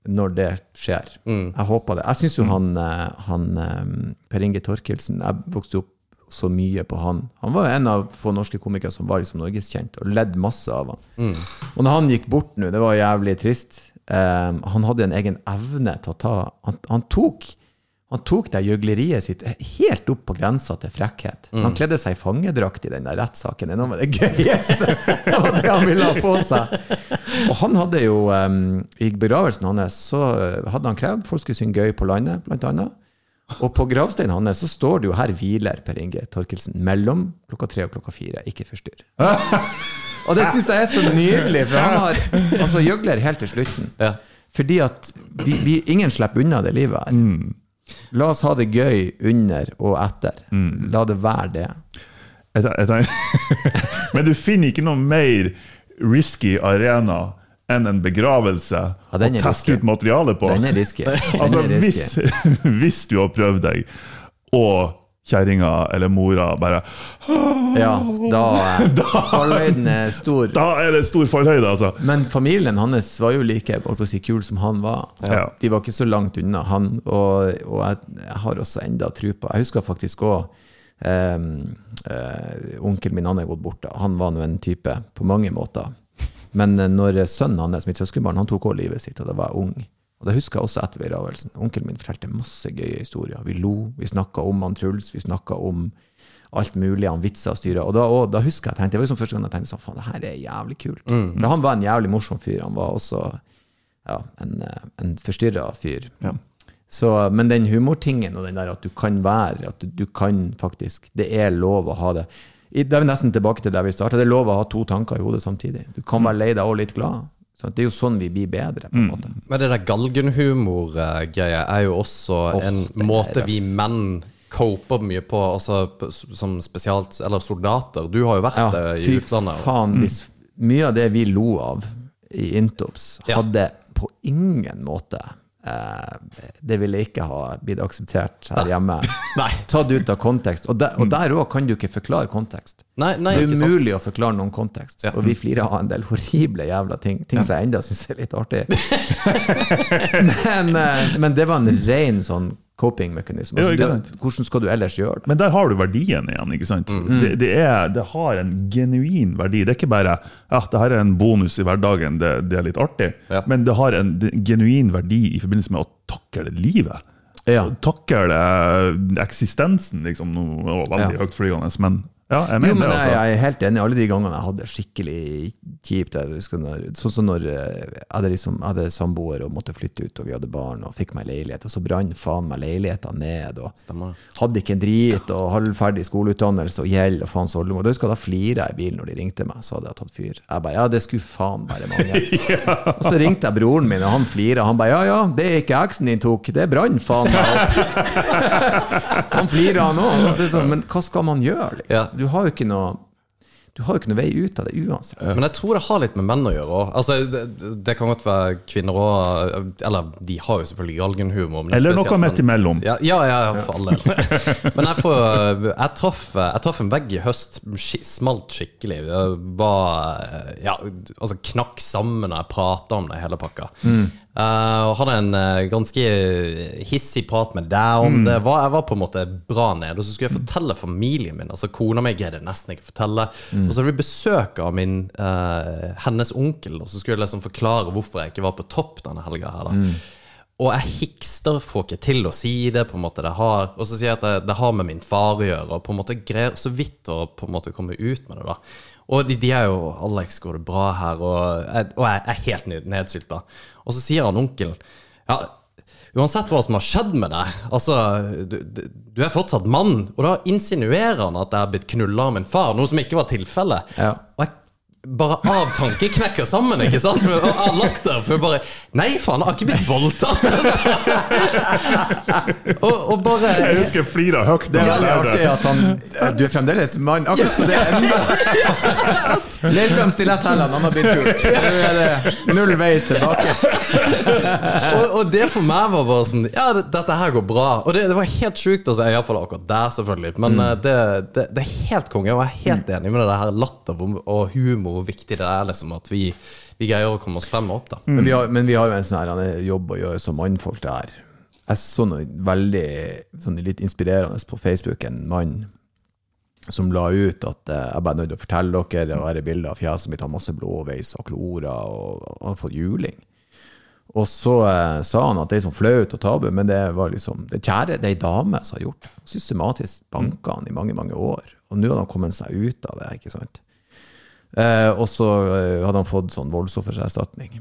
når det skjer. Jeg håper det. Jeg syns jo han, eh, han eh, Per Inge Torkelsen Jeg vokste opp så mye på han. Han var en av få norske komikere som var liksom norgeskjent, og ledd masse av han. Og når han gikk bort nå, det var jævlig trist. um, han hadde en egen evne til å ta Han, han tok han tok det gjøgleriet sitt helt opp på grensa til frekkhet. Han kledde seg i fangedrakt i den der rettssaken. Det er noe med det gøyeste! [LAUGHS] Det var det han ville ha på seg. Og han hadde jo, um, i begravelsen hans, så eh, hadde han krevd folk skulle synge gøy på landet, blant annet. Og på gravsteinen hans så står det jo 'Her hviler Per Inge Torkelsen' mellom klokka tre og klokka fire. Ikke forstyrr. [LAUGHS] Og det syns jeg er så nydelig, for han har altså gjøgler helt til slutten. Ja. Fordi at vi, vi, ingen slipper unna det livet her. La oss ha det gøy under og etter. La det være det. Jeg [LAUGHS] tenker- Men du finner ikke noe mer risky arena enn en begravelse Ja, å teste ut materialet på. [LAUGHS] Den er risky. Altså, hvis, [LAUGHS] hvis du har prøvd deg, og kjerringa eller mora bare [GASPS] Ja, da, [LAUGHS] da Fallhøyden er stor. Da er det stor fallhøyde, altså. Men familien hans var jo like si, kul som han var. Ja. De var ikke så langt unna han, og, og jeg, jeg har også enda tro på Jeg husker faktisk òg eh, Onkelen min han er gått bort. da. Han var nå en type på mange måter. Men eh, når sønnen hans, mitt søskenbarn, han tok også livet sitt, og da var jeg ung. Og det husker jeg også etter begravelsen. Onkelen min fortalte masse gøye historier. Vi lo, vi snakka om han Truls, vi snakka om alt mulig, han vitsa og styra. Og da, og da husker jeg tenkte, det var liksom første gang jeg tenkte sånn, faen, det her er jævlig kult. For han var en jævlig morsom fyr. Han var også ja, en, eh, en forstyrra fyr. Så, men den humortingen og den der at du kan være, at du, du kan faktisk Det er lov å ha det. Det er vi nesten tilbake til der vi starta. Det er lov å ha to tanker i hodet samtidig. Du kan være lei deg og litt glad. Så det er jo sånn vi blir bedre, på en måte. Men det der galgenhumor-greia er jo også en er måte vi menn coper mye på, altså som spesialt Eller soldater. Du har jo vært Ja, det i fy utlandet. Fy faen, hvis mye av det vi lo av i Intops, Ja. hadde på ingen måte Det ville ikke ha blitt akseptert her hjemme. [LAUGHS] Nei. Tatt ut av kontekst. Og der, og der òg kan du ikke forklare kontekst. Nei, nei, det er umulig å forklare noen kontekst. Ja. Og vi flirer av en del horrible jævla ting. Ting som jeg enda syns er litt artig. [LAUGHS] [LAUGHS] men, eh, men det var en ren sånn coping-mekanisme. Ja, Altså, ikke det- hvordan skal du ellers gjøre det? Men der har du verdien igjen. ikke sant? Det, det, er, det har en genuin verdi. Det er ikke bare ja, det her er en bonus i hverdagen, det, er litt artig. Ja. Men det har en genuin verdi i forbindelse med å takle livet. Ja. Takle eh, eksistensen, liksom. Nå var veldig Ja. høytflygende, men ja, jeg Jo, men det. altså. jeg er helt enig. Alle de gangene jeg hadde det skikkelig kjipt Sånn som når eh, jeg hadde, liksom, jeg hadde samboer og måtte flytte ut, og vi hadde barn og fikk meg leilighet, og så brant faen meg leiligheten ned. og Stemmer. Hadde ikke en drit, og halvferdig skoleutdannelse og gjeld og faens oldemor. Da husker jeg da flira jeg i bilen når de ringte meg, så hadde jeg tatt fyr. Jeg bare ja, det skulle faen bare mange. [LAUGHS] Og så ringte jeg broren min, og han flira. Han bare ja ja, det er ikke eksen din tok, det brann faen meg opp. [LAUGHS] Han flira han òg. Sånn, men hva skal man gjøre? Liksom? Ja. Du har jo ikke noe Du har jo ikke noe vei ut av det uansett. Men jeg tror det har litt med menn å gjøre òg. Altså, det, det kan godt være kvinner òg Eller de har jo selvfølgelig galgenhumor. men er Eller spesielt noe midt imellom. Ja, ja, ja, for all del. [LAUGHS] Men jeg, får, jeg, traff, jeg traff en vegg i høst. Smalt skikkelig. Var Ja, altså knakk sammen når jeg prata om det, hele pakka. Eh, og hadde en uh, ganske hissig prat med deg om det. Var, jeg var på en måte bra nede. Og så skulle jeg fortelle familien min. Altså Kona mi greide nesten ikke fortelle. Og så hadde vi besøk av min, uh, hennes onkel, og så skulle jeg liksom forklare hvorfor jeg ikke var på topp denne helga. her da og jeg hikster, får ikke til å si det. på en måte det har, Og så sier jeg at det, det har med min far å gjøre, og på en måte greier så vidt å på en måte komme ut med det. da Og de, de er jo 'Alex, går det bra her?' Og og jeg er helt nedsylta. Og så sier han onkelen Ja, uansett hva som har skjedd med deg, altså Du, du- du er fortsatt mann. Og da insinuerer han at jeg er blitt knulla av min far, noe som ikke var tilfellet. Ja. Og jeg bare av tanke knekker sammen, ikke sant? For, og av latter. For bare Nei, faen, jeg har ikke blitt voldtatt! og, og bare Jeg husker jeg flira høyt. Det er veldig artig at han Du er fremdeles mann, akkurat som det er Ler frem stiletthælene, han har blitt pult. Nå er det null vei tilbake. og, og det for meg var bare sånn Ja, dette her går bra. Og det, det var helt sjukt å si, iallfall akkurat der, selvfølgelig. Men mm. det, det, det er helt konge. Jeg var helt enig med det her latter og humor, hvor viktig det er liksom at vi, vi greier å komme oss frem og opp, da. Har, men vi har jo en sånn her er jobb å gjøre som mannfolk det her. Jeg så noe veldig sånn litt inspirerende på Facebook, en mann som la ut at eh, jeg bare er nødt til å fortelle dere, og her er bilder av fjeset mitt, har masse blåveis og klorer, og har fått juling. Og så eh, sa han at det er sånn flaut og tabu, men det var liksom det kjære, det er ei dame som har gjort det. Systematisk banka han i mange, mange år. Og nå har han kommet seg ut av det, ikke sant. Eh, og så eh, hadde han fått sånn voldsoffererstatning.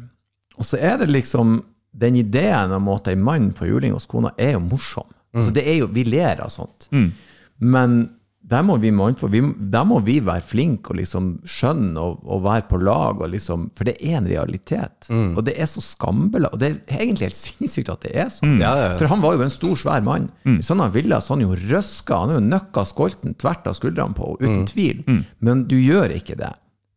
Og så er det liksom Den ideen om at en mann får juling hos kona, er jo morsom. Altså det er jo, Vi ler av sånt. Men der må vi vi, Der må vi være flinke og liksom skjønne og, og være på lag, liksom, for det er en realitet. Og det er så skambelagt. Og det er egentlig helt sinnssykt at det er sånn. Ja, ja, ja. For han var jo en stor, svær mann. Hvis han ville, så han jo røska. Han er jo nøkka skolten tvert av skuldrene på, uten tvil. Men du gjør ikke det.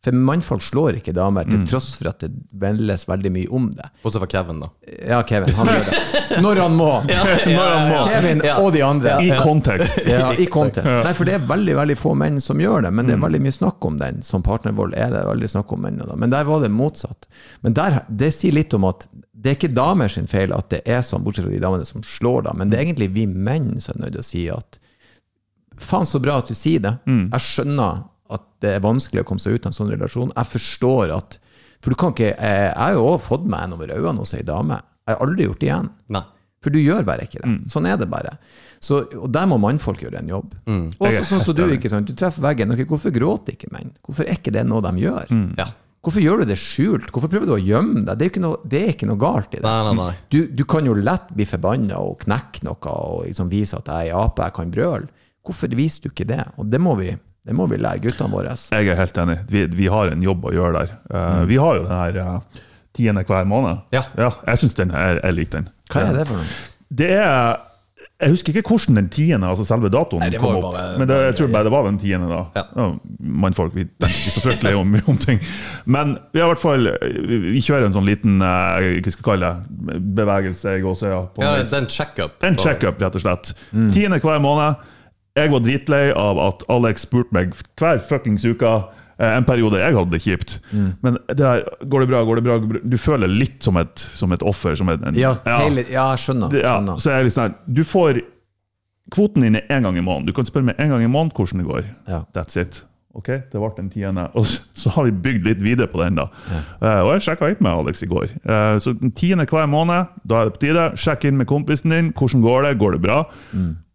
For mannfolk slår ikke damer, til tross for at det meldes veldig mye om det. Også for Kevin, da. Ja, Kevin, han gjør det. [LAUGHS] Når han må. Når han må. Kevin og de andre. I kontekst. Ja, i kontekst. Nei, for det er veldig veldig få menn som gjør det, men det er veldig mye snakk om den. Som partnervold er det veldig snakk om mennene. Da. Men der var det motsatt. Men der, det sier litt om at det er ikke damer sin feil at det er sånn, bortsett fra de damene som slår, da. Men det er egentlig vi menn som er nødt til å si at faen så bra at du sier det. Jeg skjønner at det er vanskelig å komme seg ut av en sånn relasjon. Jeg forstår at For du kan ikke eh, Jeg har jo også fått meg en over øynene hos ei dame. Jeg har aldri gjort det igjen. Nei. For du gjør bare ikke det. Sånn er det bare. Så, og der må mannfolk gjøre en jobb. Også Jeg er sånn som så du, ikke sant? Du treffer veggen. Okay, hvorfor gråter ikke menn? Hvorfor er ikke det noe de gjør? Ja. Hvorfor gjør du det skjult? Hvorfor prøver du å gjemme deg? Det er, ikke noe, det er ikke noe galt i det. Nei, nei, nei. Du, du kan jo lett bli forbanna og knekke noe og liksom vise at jeg er ape, jeg kan brøle. Hvorfor viser du ikke det? Og det må vi, det må vi lære guttene våre. Jeg er helt enig. Vi, vi har en jobb å gjøre der. Eh, Vi har jo den her uh, tiende hver måned. Ja. jeg syns den er, jeg liker den. Hva er det for noe? Det er Jeg husker ikke hvordan den tiende, altså selve datoen, Nei, kom opp. bare- Men det, jeg tror bare det var den tiende, da. Ja. Ja, Mannfolk, vi tenker ikke så fryktelig om, om ting. Men vi har i hvert fall Vi kjører en sånn liten eh, hva skal jeg kalle det, bevegelse i gåsøya. på Ja, en det er en check-up. En check-up, rett og slett. Tiende hver måned. Jeg var dritlei av at Alex spurte meg hver fuckings uke eh, en periode jeg hadde det kjipt. Men det der, går det bra, går det bra? Du føler litt som et, som et offer. Som et, en, Ja, hele, ja jeg skjønner. ja, så jeg her, Du får kvoten din er én gang i måneden. Du kan spørre meg en gang i måneden hvordan det går. Ja. That's it. Ok, Det ble den tiende. Og så- har vi bygd litt videre på den. da. Eh, og jeg sjekka inn med Alex i går. Uh, så den tiende hver måned, da er det på tide. Sjekk inn med kompisen din. Hvordan går det? Går det bra?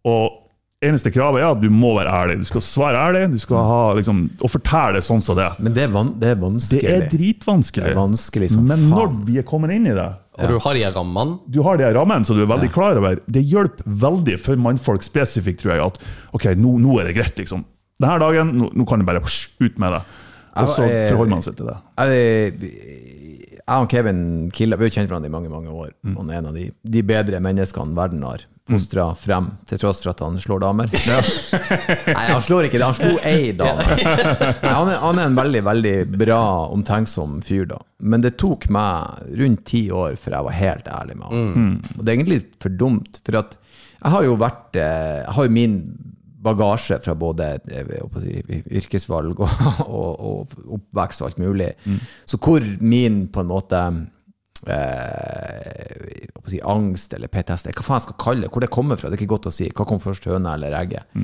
Og eneste kravet er at du må være ærlig. Du skal svare ærlig du skal ha, liksom, og fortelle det sånn som det er. Men det er, van, det er vanskelig. Det er dritvanskelig. Det er vanskelig som Men faen. når vi er kommet inn i det Og du har de rammene. du har de rammene som du er veldig klar over. Det hjelper veldig for mannfolk spesifikt, tror jeg, at ok, nå, nå er det greit, liksom. Denne dagen, nå, nå kan du bare psh, ut med det. Og så forholder man seg til det. Jeg, jeg og Kevin Killa vi har kjent hverandre i mange mange år. Mm. Han er en av de, de bedre menneskene verden har fostra frem, til tross for at han slår damer. [LAUGHS] Nei, han slår ikke det, han slo ei dame. [LAUGHS] Nei, han, er, han er en veldig veldig bra, omtenksom fyr, da. Men det tok meg rundt ti år før jeg var helt ærlig med han. Og det er egentlig litt for dumt, for at jeg har jo vært eh, Jeg har jo min bagasje fra både eh, si, yrkesvalg og, [LAUGHS] og, og oppvekst og alt mulig. Så hvor min på en måte eh, si, angst eller PTSD, hva faen jeg skal kalle det, hvor det kommer fra, det er ikke godt å si. Hva kom først, høna eller egget?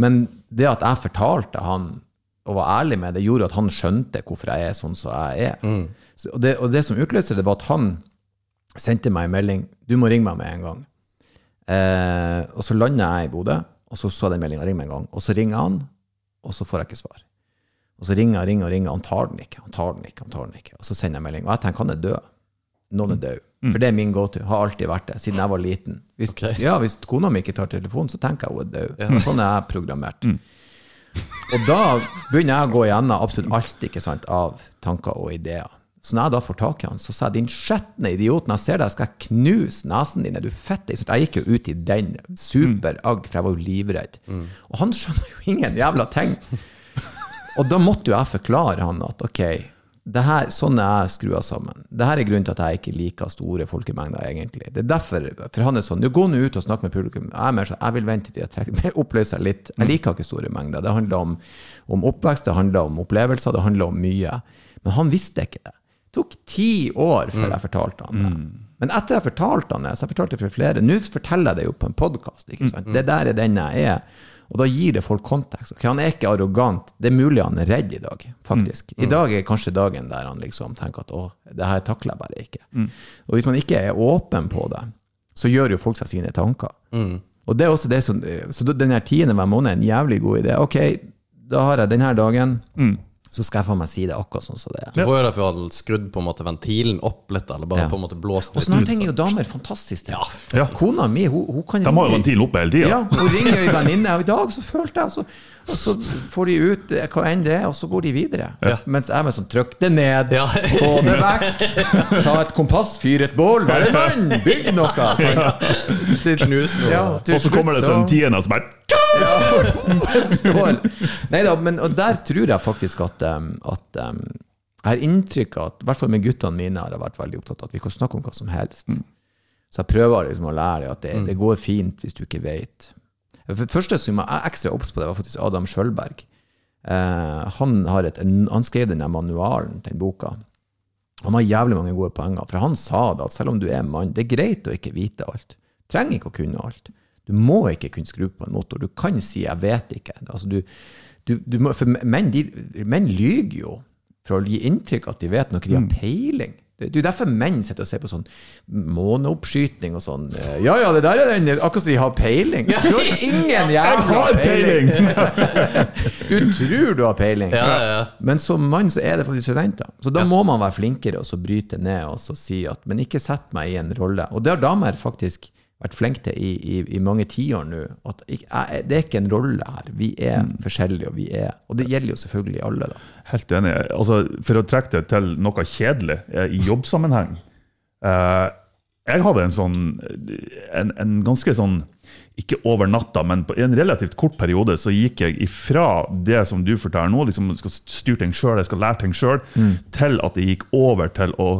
Men det at jeg fortalte han og var ærlig med det, gjorde at han skjønte hvorfor jeg er sånn som jeg er. Så, og, det, og det som utløste det, var at han sendte meg en melding 'Du må ringe meg med en gang'. Eh, og så landa jeg i Bodø, og så så jeg den meldinga ringe meg en gang'. Og så ringer han, og så får jeg ikke svar. Og så ringer jeg ringer og ringer, han tar den ikke. han tar den ikke, han tar den ikke. Og så sender jeg melding. Og jeg tenker han er død. Noen er død. For det er min go-to. Har alltid vært det, siden jeg var liten. Hvis, okay. ja, hvis kona mi ikke tar telefonen, så tenker jeg hun er død. Sånn er jeg programmert. Og da begynner jeg å gå gjennom absolutt alt ikke sant, av tanker og ideer. Så når jeg da får tak i han, så sa jeg din skjetne idioten, jeg ser deg, skal jeg knuse nesen din, er du fette? Så jeg gikk jo ut i den, superagg, for jeg var jo livredd. Og han skjønner jo ingen jævla ting. Og da måtte jo jeg forklare han at ok, det her, sånn er jeg skrua sammen. Det her er grunnen til at jeg ikke liker store folkemengder, egentlig. Det er derfor, For han er sånn, gå nå ut og snakk med publikum. Jeg er mer sånn, jeg vil vente til jeg trekker [LAUGHS] oppløser litt. Jeg liker ikke store mengder. Det handler om, om oppvekst, det handler om opplevelser, det handler om mye. Men han visste ikke det. Tok ti år før jeg fortalte han det. Men etter jeg fortalte han det, så jeg fortalte det for flere, nå forteller jeg det jo på en podkast. Det der er den jeg er. Og da gir det folk kontekst. Okay, Han er ikke arrogant. Det er mulig han er redd i dag, faktisk. I dag er kanskje dagen der han liksom tenker at å, det her takler jeg bare ikke. Og hvis man ikke er åpen på det, så gjør jo folk seg sine tanker. Og det er også det som, Så den her tiende hver måned er en jævlig god idé. Ok, da har jeg denne dagen, så skal jeg få meg si det akkurat sånn som det er. Du får jo derfor skrudd på en måte ventilen opp litt, eller bare Ja. på en måte blåst Og litt sånne sånn ting er jo damer fantastisk til. Ja. Kona mi, hun, hun kan De har jo ventilen oppe hele tida. Ja, hun ringer jo en venninne, og i dag så følte jeg så, Og så får de ut eh, hva enn det er, og så går de videre. Mens jeg med sånn trykk det ned, Ja. få det vekk, ta et kompass, fyr et bål, vær en mann, bygg noe. Sånn. Knus noe. Ja, Og så kommer det til en tiende som bare står Nei da, men og der tror jeg faktisk at, at Jeg har inntrykk av at i hvert fall med guttene mine har jeg vært veldig opptatt av at vi kan snakke om hva som helst. Så jeg prøver liksom å lære at det, det går fint hvis du ikke vet. For det første som jeg er ekstra obs på, det var faktisk Adam Sjølberg. Eh, han, har et, han skrev den manualen til den boka. Han har jævlig mange gode poenger, for han sa det at selv om du er mann, det er greit å ikke vite alt. Trenger ikke å kunne alt. Du må ikke kunne skru på en motor. Du kan si 'jeg vet ikke'. Altså, du, du, du må, for menn, de, menn lyger jo for å gi inntrykk at de vet noe de har peiling. Det det er jo derfor menn sitter og ser på sånn måneoppskyting og sånn. Ja ja, det der er den Akkurat som de har peiling. Du har ingen [LAUGHS] Jeg jævla har peiling! Du tror du har peiling. Ja, ja, ja. Men som mann så er det faktisk forventa. Så da må man være flinkere og så bryte ned og så si at Men ikke sett meg i en rolle. Og det har damer faktisk vært flink til i, i, i mange tiår nå. At jeg, det er ikke en rolle her. Vi er forskjellige, og vi er Og det gjelder jo selvfølgelig alle, da. Helt enig. Altså, for å trekke det til noe kjedelig eh, i jobbsammenheng. [LAUGHS] Eh, jeg hadde en sånn en, en ganske sånn ikke over natta, men på en relativt kort periode så gikk jeg ifra det som du forteller nå, liksom skal styre ting sjøl, jeg skal lære ting sjøl, til at jeg gikk over til å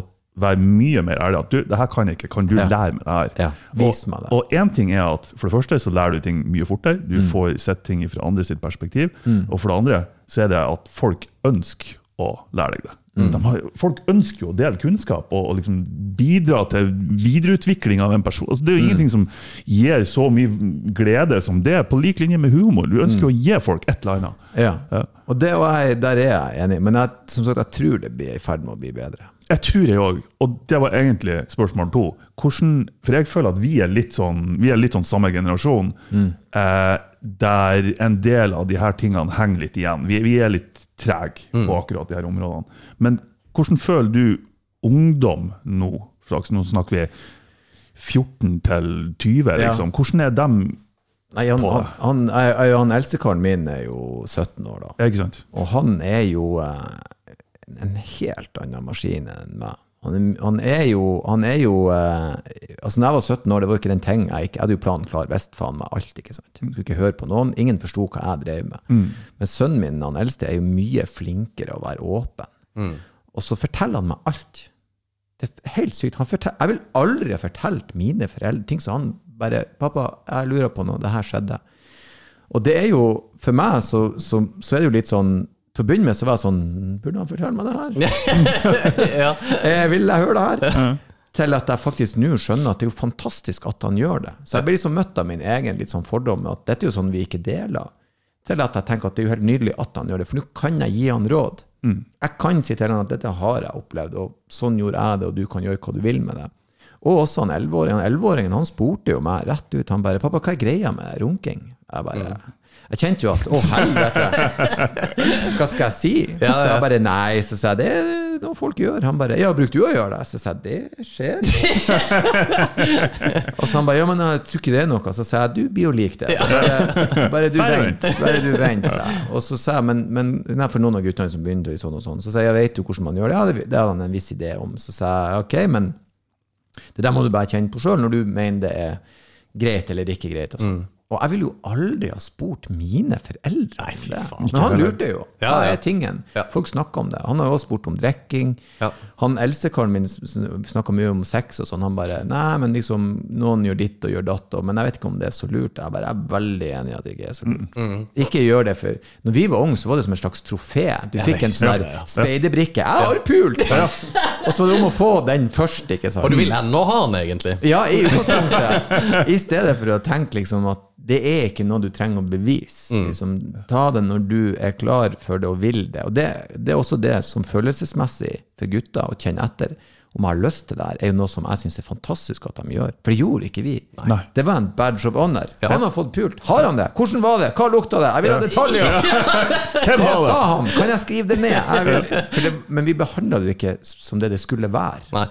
være mye mer ærlig. At du, det her kan jeg ikke, kan du Ja. lære meg det her? Ja, vis meg det. Og én ting er at for det første så lærer du ting mye fortere. Du får sett ting fra andre sitt perspektiv. Og for det andre så er det at folk ønsker å lære deg det. De har, folk ønsker jo å dele kunnskap og, og liksom bidra til videreutvikling av en person. Altså, det er jo ingenting som gir så mye glede som det, på lik linje med humor. Du ønsker å gi folk et eller annet. Ja. Ja. Og det, og jeg, der er jeg enig. Men jeg, som sagt, jeg tror det blir i ferd med å bli bedre. Jeg tror jeg òg. Og det var egentlig spørsmål to. Hvordan, for jeg føler at vi er litt sånn, vi er litt sånn samme generasjon, eh, der en del av de her tingene henger litt igjen. Vi, vi er litt trege på akkurat de her områdene. Men hvordan føler du ungdom nå? Nå snakker vi 14 til 20, Ja. liksom. Hvordan er dem Nei, han, På han, han, han eldstekaren min er jo 17 år, da. Og han er jo eh, en helt annen maskin enn meg. Han er, han er jo, han er jo eh, Altså, når jeg var 17 år, det var ikke den ting jeg ikke Jeg hadde jo planen klar, visste faen meg alt, ikke sant. Jeg skulle ikke høre på noen. Ingen forsto hva jeg drev med. Men sønnen min, han eldste, er jo mye flinkere å være åpen. Og så forteller han meg alt. Det er helt sykt. Han fortell, jeg vil aldri ha fortalt mine foreldre ting som han bare 'Pappa, jeg lurer på noe. Det her skjedde.' Og det er jo, for meg så, så, så er det jo litt sånn Til å begynne med så var jeg sånn Burde han fortelle meg det her? [LAUGHS] ja. [LAUGHS] Eh, vil jeg høre det her? Til at jeg faktisk nå skjønner at det er jo fantastisk at han gjør det. Så jeg blir liksom møtt av min egen litt sånn fordom at dette er jo sånn vi ikke deler. Til at jeg tenker at det er jo helt nydelig at han gjør det, for nå kan jeg gi han råd. Jeg kan si til han at dette har jeg opplevd, og sånn gjorde jeg det, og du kan gjøre hva du vil med det. Og også han 11-åringen. Han spurte jo meg rett ut. Han bare 'Pappa, hva er greia med runking?' Jeg bare Jeg kjente jo at 'Å, helvete'. Hva skal jeg si? Ja, Så jeg bare Nei, så sa jeg det, er noe folk gjør. Han bare Ja, bruker du å gjøre det? Så sa jeg det skjer. [LAUGHS] og så han bare Ja, men jeg tror ikke det er noe. Så sa jeg du blir jo lik det. Bare, bare du vent. Bare du vent, sa jeg. Og så sa jeg men, men nei, for noen av guttene som begynner sånn og sånn, så sa jeg jeg vet jo hvordan man gjør det. Ja, det, det hadde han en viss idé om. Så sa jeg ok, men det der må du bare kjenne på sjøl når du mener det er greit eller ikke greit. Og, sånn. Og jeg ville jo aldri ha spurt mine foreldre om det. Men han lurte jo. Hva er tingen? Folk snakker om det. Han har jo også spurt om drikking. Han eldstekaren min snakka mye om sex og sånn. Han bare Nei, men liksom Noen gjør ditt og gjør datt, men jeg vet ikke om det er så lurt. Jeg bare jeg er veldig enig i at det ikke er så lurt. Ikke gjør det, for når vi var unge, så var det som en slags trofé. Du fikk en sånn der speiderbrikke. Jeg har pult! Og så var det om å få den først, ikke sant? Og du vil ennå ha den, egentlig? Ja, i utgangspunktet. I stedet for å tenke liksom at det er ikke noe du trenger å bevise. Liksom, ta det når du er klar for det og vil det. Og det, det er også det som følelsesmessig for gutter å kjenne etter om jeg har lyst til det her, er jo noe som jeg syns er fantastisk at de gjør. For det gjorde ikke vi. Nei. Det var en badge of honor. Han har fått pult. Har han det? Hvordan var det? Hva lukta det? Jeg vil ha detaljer! [LAUGHS] Hvem var sa han? Kan jeg skrive det ned? Det, men vi behandla det jo ikke som det det skulle være. Nei.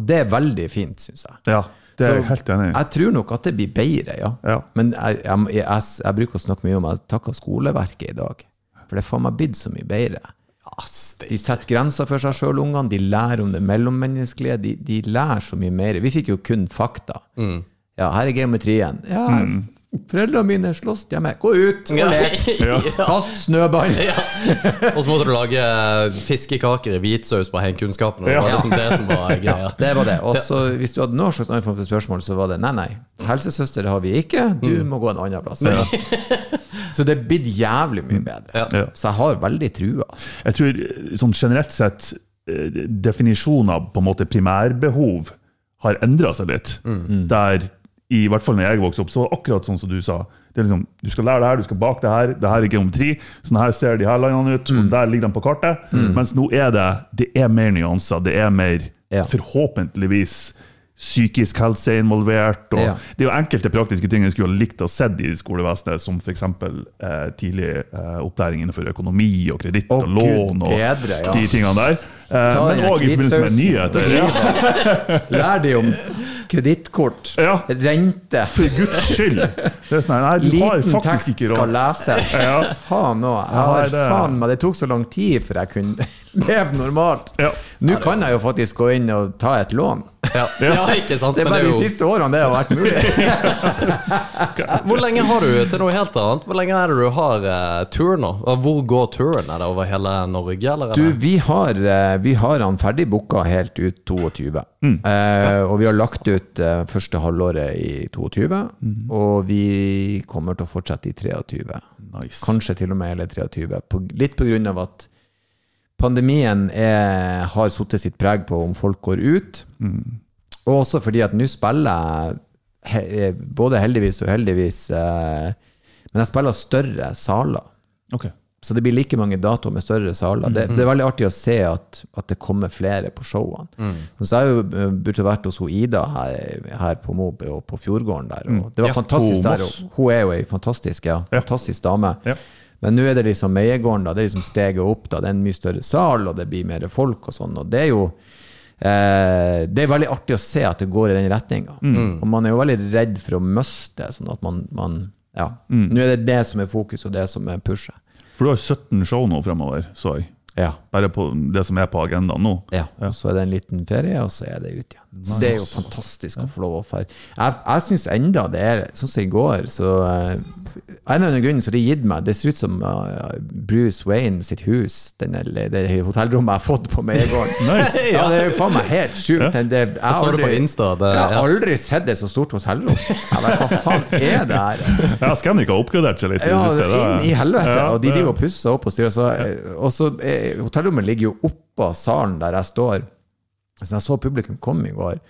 Og det er veldig fint, syns jeg. Ja, det er jeg helt enig i. Jeg tror nok at det blir bedre, ja. Ja. Men jeg, jeg, jeg, jeg bruker å snakke mye om at jeg takker skoleverket i dag. For det er faen meg blitt så mye bedre. De setter grenser for seg sjøl, ungene. De lærer om det mellommenneskelige. De, de lærer så mye mer. Vi fikk jo kun fakta. Ja, her er geometrien. Ja, foreldrene mine slåss hjemme. Gå ut og Ja. lek! [LAUGHS] Kast snøball! Og så måtte du lage fiskekaker i hvitsaus på heimkunnskapen. Det var liksom det som var [LAUGHS] greia. Det var det. Og så hvis du hadde noe slags annen form for spørsmål, så var det nei, nei. Helsesøster har vi ikke. Du må gå en annen plass. [LAUGHS] Så det er blitt jævlig mye bedre. Ja. Ja. Så jeg har veldig trua. Jeg tror sånn generelt sett eh, definisjonen av på en måte primærbehov har endra seg litt. Der i hvert fall når jeg vokste opp, så var det akkurat sånn som du sa. Det liksom, Du skal lære det her, du skal bake det her, det her er geometri. Sånn her ser de her landene ut, og der ligger de på kartet. Mens nå er det det er mer nyanser. Det er mer, Ja. forhåpentligvis, psykisk helse er involvert. og Ja. Det er jo enkelte praktiske ting jeg skulle ha likt å sett i skolevesenet, som f.eks. Eh, tidlig eh, opplæring innenfor økonomi og kreditt og lån. Og bedre, ja. de tingene der. Eh, men òg i forbindelse med nyheter. Ja, Lær de om kredittkort, Ja. rente. for guds skyld! Det sånn, nei, Liten tekst skal lese leses. Ja. Faen òg. Jeg har det- faen meg Det tok så lang tid før jeg kunne [LAUGHS] leve normalt. Ja. Nå kan jeg jo faktisk gå inn og ta et lån. Ja, [LAUGHS] ja ikke sant? Det er bare det er de siste årene det har vært mulig. [LAUGHS] Hvor lenge har du til noe helt annet? Hvor lenge er det du har uh, tur nå? Hvor går turen? Er det over hele Norge, eller? Er Du, vi har, uh, vi har han ferdig booka helt ut 22. Eh, og vi har lagt ut første halvåret i 22. Og vi kommer til å fortsette i 23. Nice. Kanskje til og med hele 23. På, litt på grunn av at pandemien er, har satt sitt preg på om folk går ut. Og også fordi at nå spiller jeg eh, både heldigvis og uheldigvis eh, Men jeg spiller større saler. Okay. Så det blir like mange datoer med større saler. Det, det er veldig artig å se at, at det kommer flere på showene. Så jeg jo eh, burde vært hos Ida her, her på Mob og på Fjordgården der. Og det var Ja, fantastisk der. Hun er jo ei fantastisk, ja, fantastisk dame. Ja. Men nå er det liksom Meiegården, da. Det er liksom steget opp, da. Det er en mye større sal, og det blir mer folk og sånn. Og det er jo eh, Det er veldig artig å se at det går i den retninga. Og man er jo veldig redd for å miste det, sånn at man, man Ja. Nå er det det som er fokus, og det som er pushet. For du har 17 show nå fremover, så jeg. Ja. Bare på det som er på agendaen nå. Ja, og så er det en liten ferie, og så er det ut igjen. Det er jo fantastisk å få lov å ferde. Jeg, jeg syns enda det er sånn som i går, så uh, En eller annen grunn så har de gitt meg Det ser ut som uh, Bruce Wayne sitt hus, denne, det hotellrommet jeg har fått på Meiegården. [LAUGHS] Nice. Ja, det er jo faen meg helt sjukt. Det, jeg, har på aldri- Insta, det- jeg har ja. aldri sett et så stort hotellrom. Jeg vet, hva faen er det her? Ja, Scandic har oppgradert seg litt. Ja, inn i helvete. Ja, og de driver og pusser opp og styrer. Så, og så eh, hotellrommet ligger jo oppå salen der jeg står. Så jeg så publikum komme i går.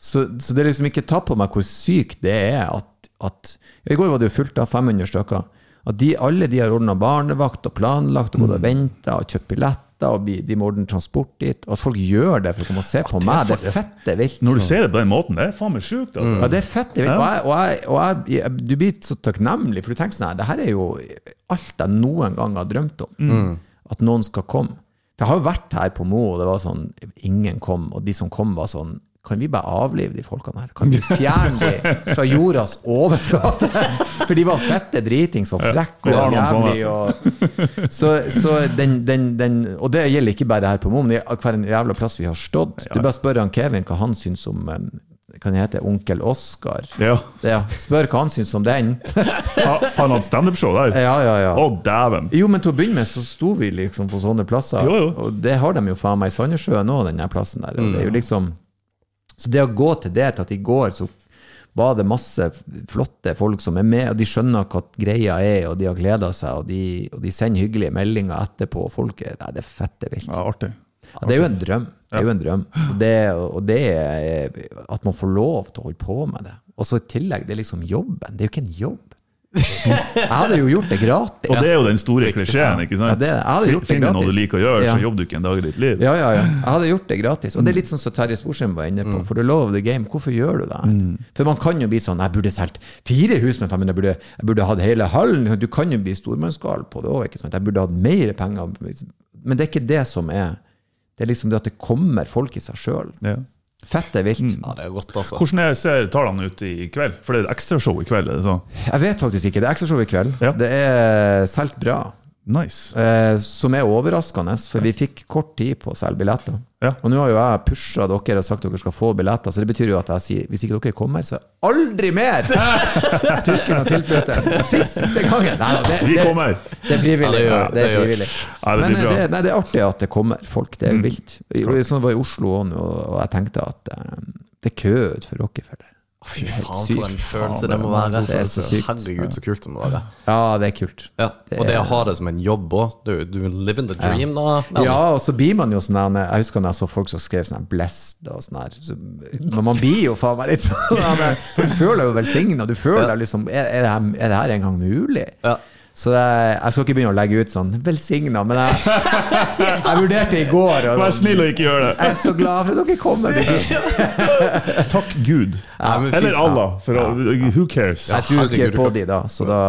Så, så det liksom ikke ta på meg hvor sykt det er at, at I går var det jo fullt av 500 stykker. At de, alle de har ordna barnevakt og planlagt og gått og venta og kjøpt billetter, og de, må ordne transport dit. Og at folk gjør det for å komme og se på meg, det er fette vilt. Når du ser det på den måten, det er faen meg sjukt. Altså. Ja, det er fette vilt. og jeg, og jeg, og jeg, du blir så takknemlig, for du tenker sånn her, det her er jo alt jeg noen gang har drømt om. At noen skal komme. For jeg har jo vært her på Mo, og det var sånn Ingen kom, og de som kom, var sånn kan vi bare avlive de folkene her? Kan vi fjerne de fra jordas overflate? [LAUGHS] For de var fette dritings og frekke og jævlig. Og, så, så den, den, den, og det gjelder ikke bare her på Mo, men hver en jævla plass vi har stått. Du bare spør han Kevin hva han syns om han heter Onkel Oskar. Ja. Ja, spør hva han syns om den. [LAUGHS] Han hadde standup-show der? Ja, ja, ja. Å, dæven! Jo, men til å begynne med så sto vi liksom på sånne plasser. Jo, jo. Og det har de jo faen meg i Sandnessjøen òg, den plassen der. Og Det er jo liksom Så det å gå til det til at i går så var det masse flotte folk som er med, og de skjønner hva greia er, og de har gleda seg, og de, og de sender hyggelige meldinger etterpå. og Folk er, nei, det er fette vilt. Ja, artig. Ja, det er jo en drøm. Det er jo en drøm. Og det, og det er at man får lov til å holde på med det. Og så i tillegg, det er liksom jobben. Det er jo ikke en jobb. Jeg hadde jo gjort det gratis. Og det er jo den store klisjeen. ikke sant? Ja, det- jeg hadde gjort det Finner noe du gratis. liker å gjøre, Ja. så jobber du ikke en dag i ditt liv. Ja, ja, ja. Jeg hadde gjort det gratis. Og det er litt sånn som Terje Sporsheim var inne på. Mm. For the love of the game, hvorfor gjør du det? Mm. For man kan jo bli sånn Jeg burde solgt fire hus med 500, jeg burde, jeg burde hatt hele hallen. Du kan jo bli stormannsgal på det òg, ikke sant. Jeg burde hatt mer penger. Men det er ikke det som er Det er liksom det at det kommer folk i seg sjøl. Ja. Fett er vilt. Ja, det er godt, altså. Hvordan er, ser tallene ut i kveld? For det er ekstrashow i kveld. er det sånn? Jeg vet faktisk ikke. Det er ekstrashow i kveld. Ja. Det er solgt bra. Nice. Eh, som er overraskende, for vi fikk kort tid på å selge billetter. Ja. Og nå har jo jeg pusha dere og sagt at dere skal få billetter, så det betyr jo at jeg sier hvis ikke dere kommer, så aldri mer! [LAUGHS] Tyskerne og tilflytteren. Siste gangen! Nei, det, Vi det, kommer! det er frivillig. Ja, det det er frivillig. Ja, det Men. Mm. det, nei, det er artig at det kommer folk. Det er jo vilt. Sånn var det i Oslo òg nå, og jeg tenkte at eh, det er kø utenfor Rockefeller. Fy faen, for en følelse det må være. Det er så sykt. Herregud, så kult det må være. Ja, det er kult. Ja, Og det å ha det som en jobb òg. Du, du live in the dream, da. Ja, og så blir man jo sånn Jeg husker når jeg så folk som skrev sånn 'blessed' og sånn her. Så, men man blir jo faen meg litt sånn [LAUGHS] Du føler deg jo velsigna. Du føler deg liksom er, er, det her, er det her engang mulig? Ja. Så jeg, jeg skal ikke begynne å legge ut sånn 'velsigna', men jeg, [LAUGHS] jeg vurderte i går. Og, Vær snill og ikke gjør det. Jeg er så glad for at dere kommer. [LAUGHS] Takk Gud. Ja, men Eller. Allah. For å, who cares? Jeg tror ikke på de da, så da,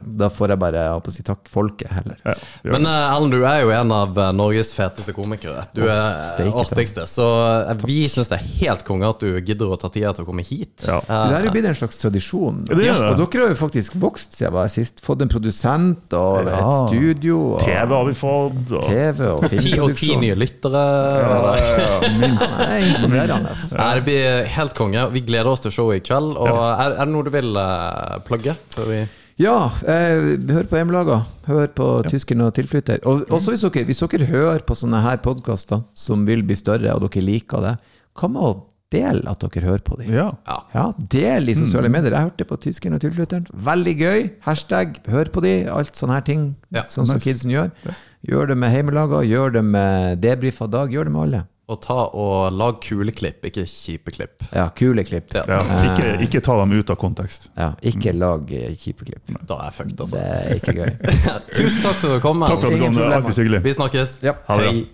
da får jeg bare jeg si takk folket heller. Ja, Men eh, du er jo en av eh, Norges feteste komikere. Du er eh, artigste. Så eh, vi syns det er helt konge at du gidder å ta tida til å komme hit. Ja. Eh, Det har jo blitt en slags tradisjon. det det. Og dere har jo faktisk vokst siden jeg var sist. Fått en produsent og Ja. et studio. Og TV har vi fått. Og, TV og [LAUGHS] ti og ti nye lyttere. Minst. Er imponerende. Nei, det blir helt konge. Vi gleder oss til showet i kveld. Og er, er det noe du vil uh, plugge? Før vi Ja, eh, hør på hjemmelaga. Hør på Tyskeren og tilflytter. Og også hvis dere, hvis dere hører på sånne her podkaster som vil bli større, og dere liker det, hva med å dele at dere hører på dem? ja. Ja, del i sosiale medier. Jeg hørte på Tyskeren og tilflytteren. Veldig gøy. Hashtag hør på de. Alt sånne her ting. Ja, sånn som kidsen gjør. Gjør det med heimelaga, gjør det med debrifa dag, gjør det med alle. Og ta og lag kule klipp, ikke kjipe klipp. Ja, kule klipp. Ja. Ja. Ikke, ikke ta dem ut av kontekst. Ja, ikke lag eh, kjipe klipp. Da er jeg fucked, altså. Det er ikke gøy. [LAUGHS] Tusen takk for at du kom. Takk for at du kom. Det er alltid hyggelig. Vi snakkes. Ja. Ha det bra. Hei.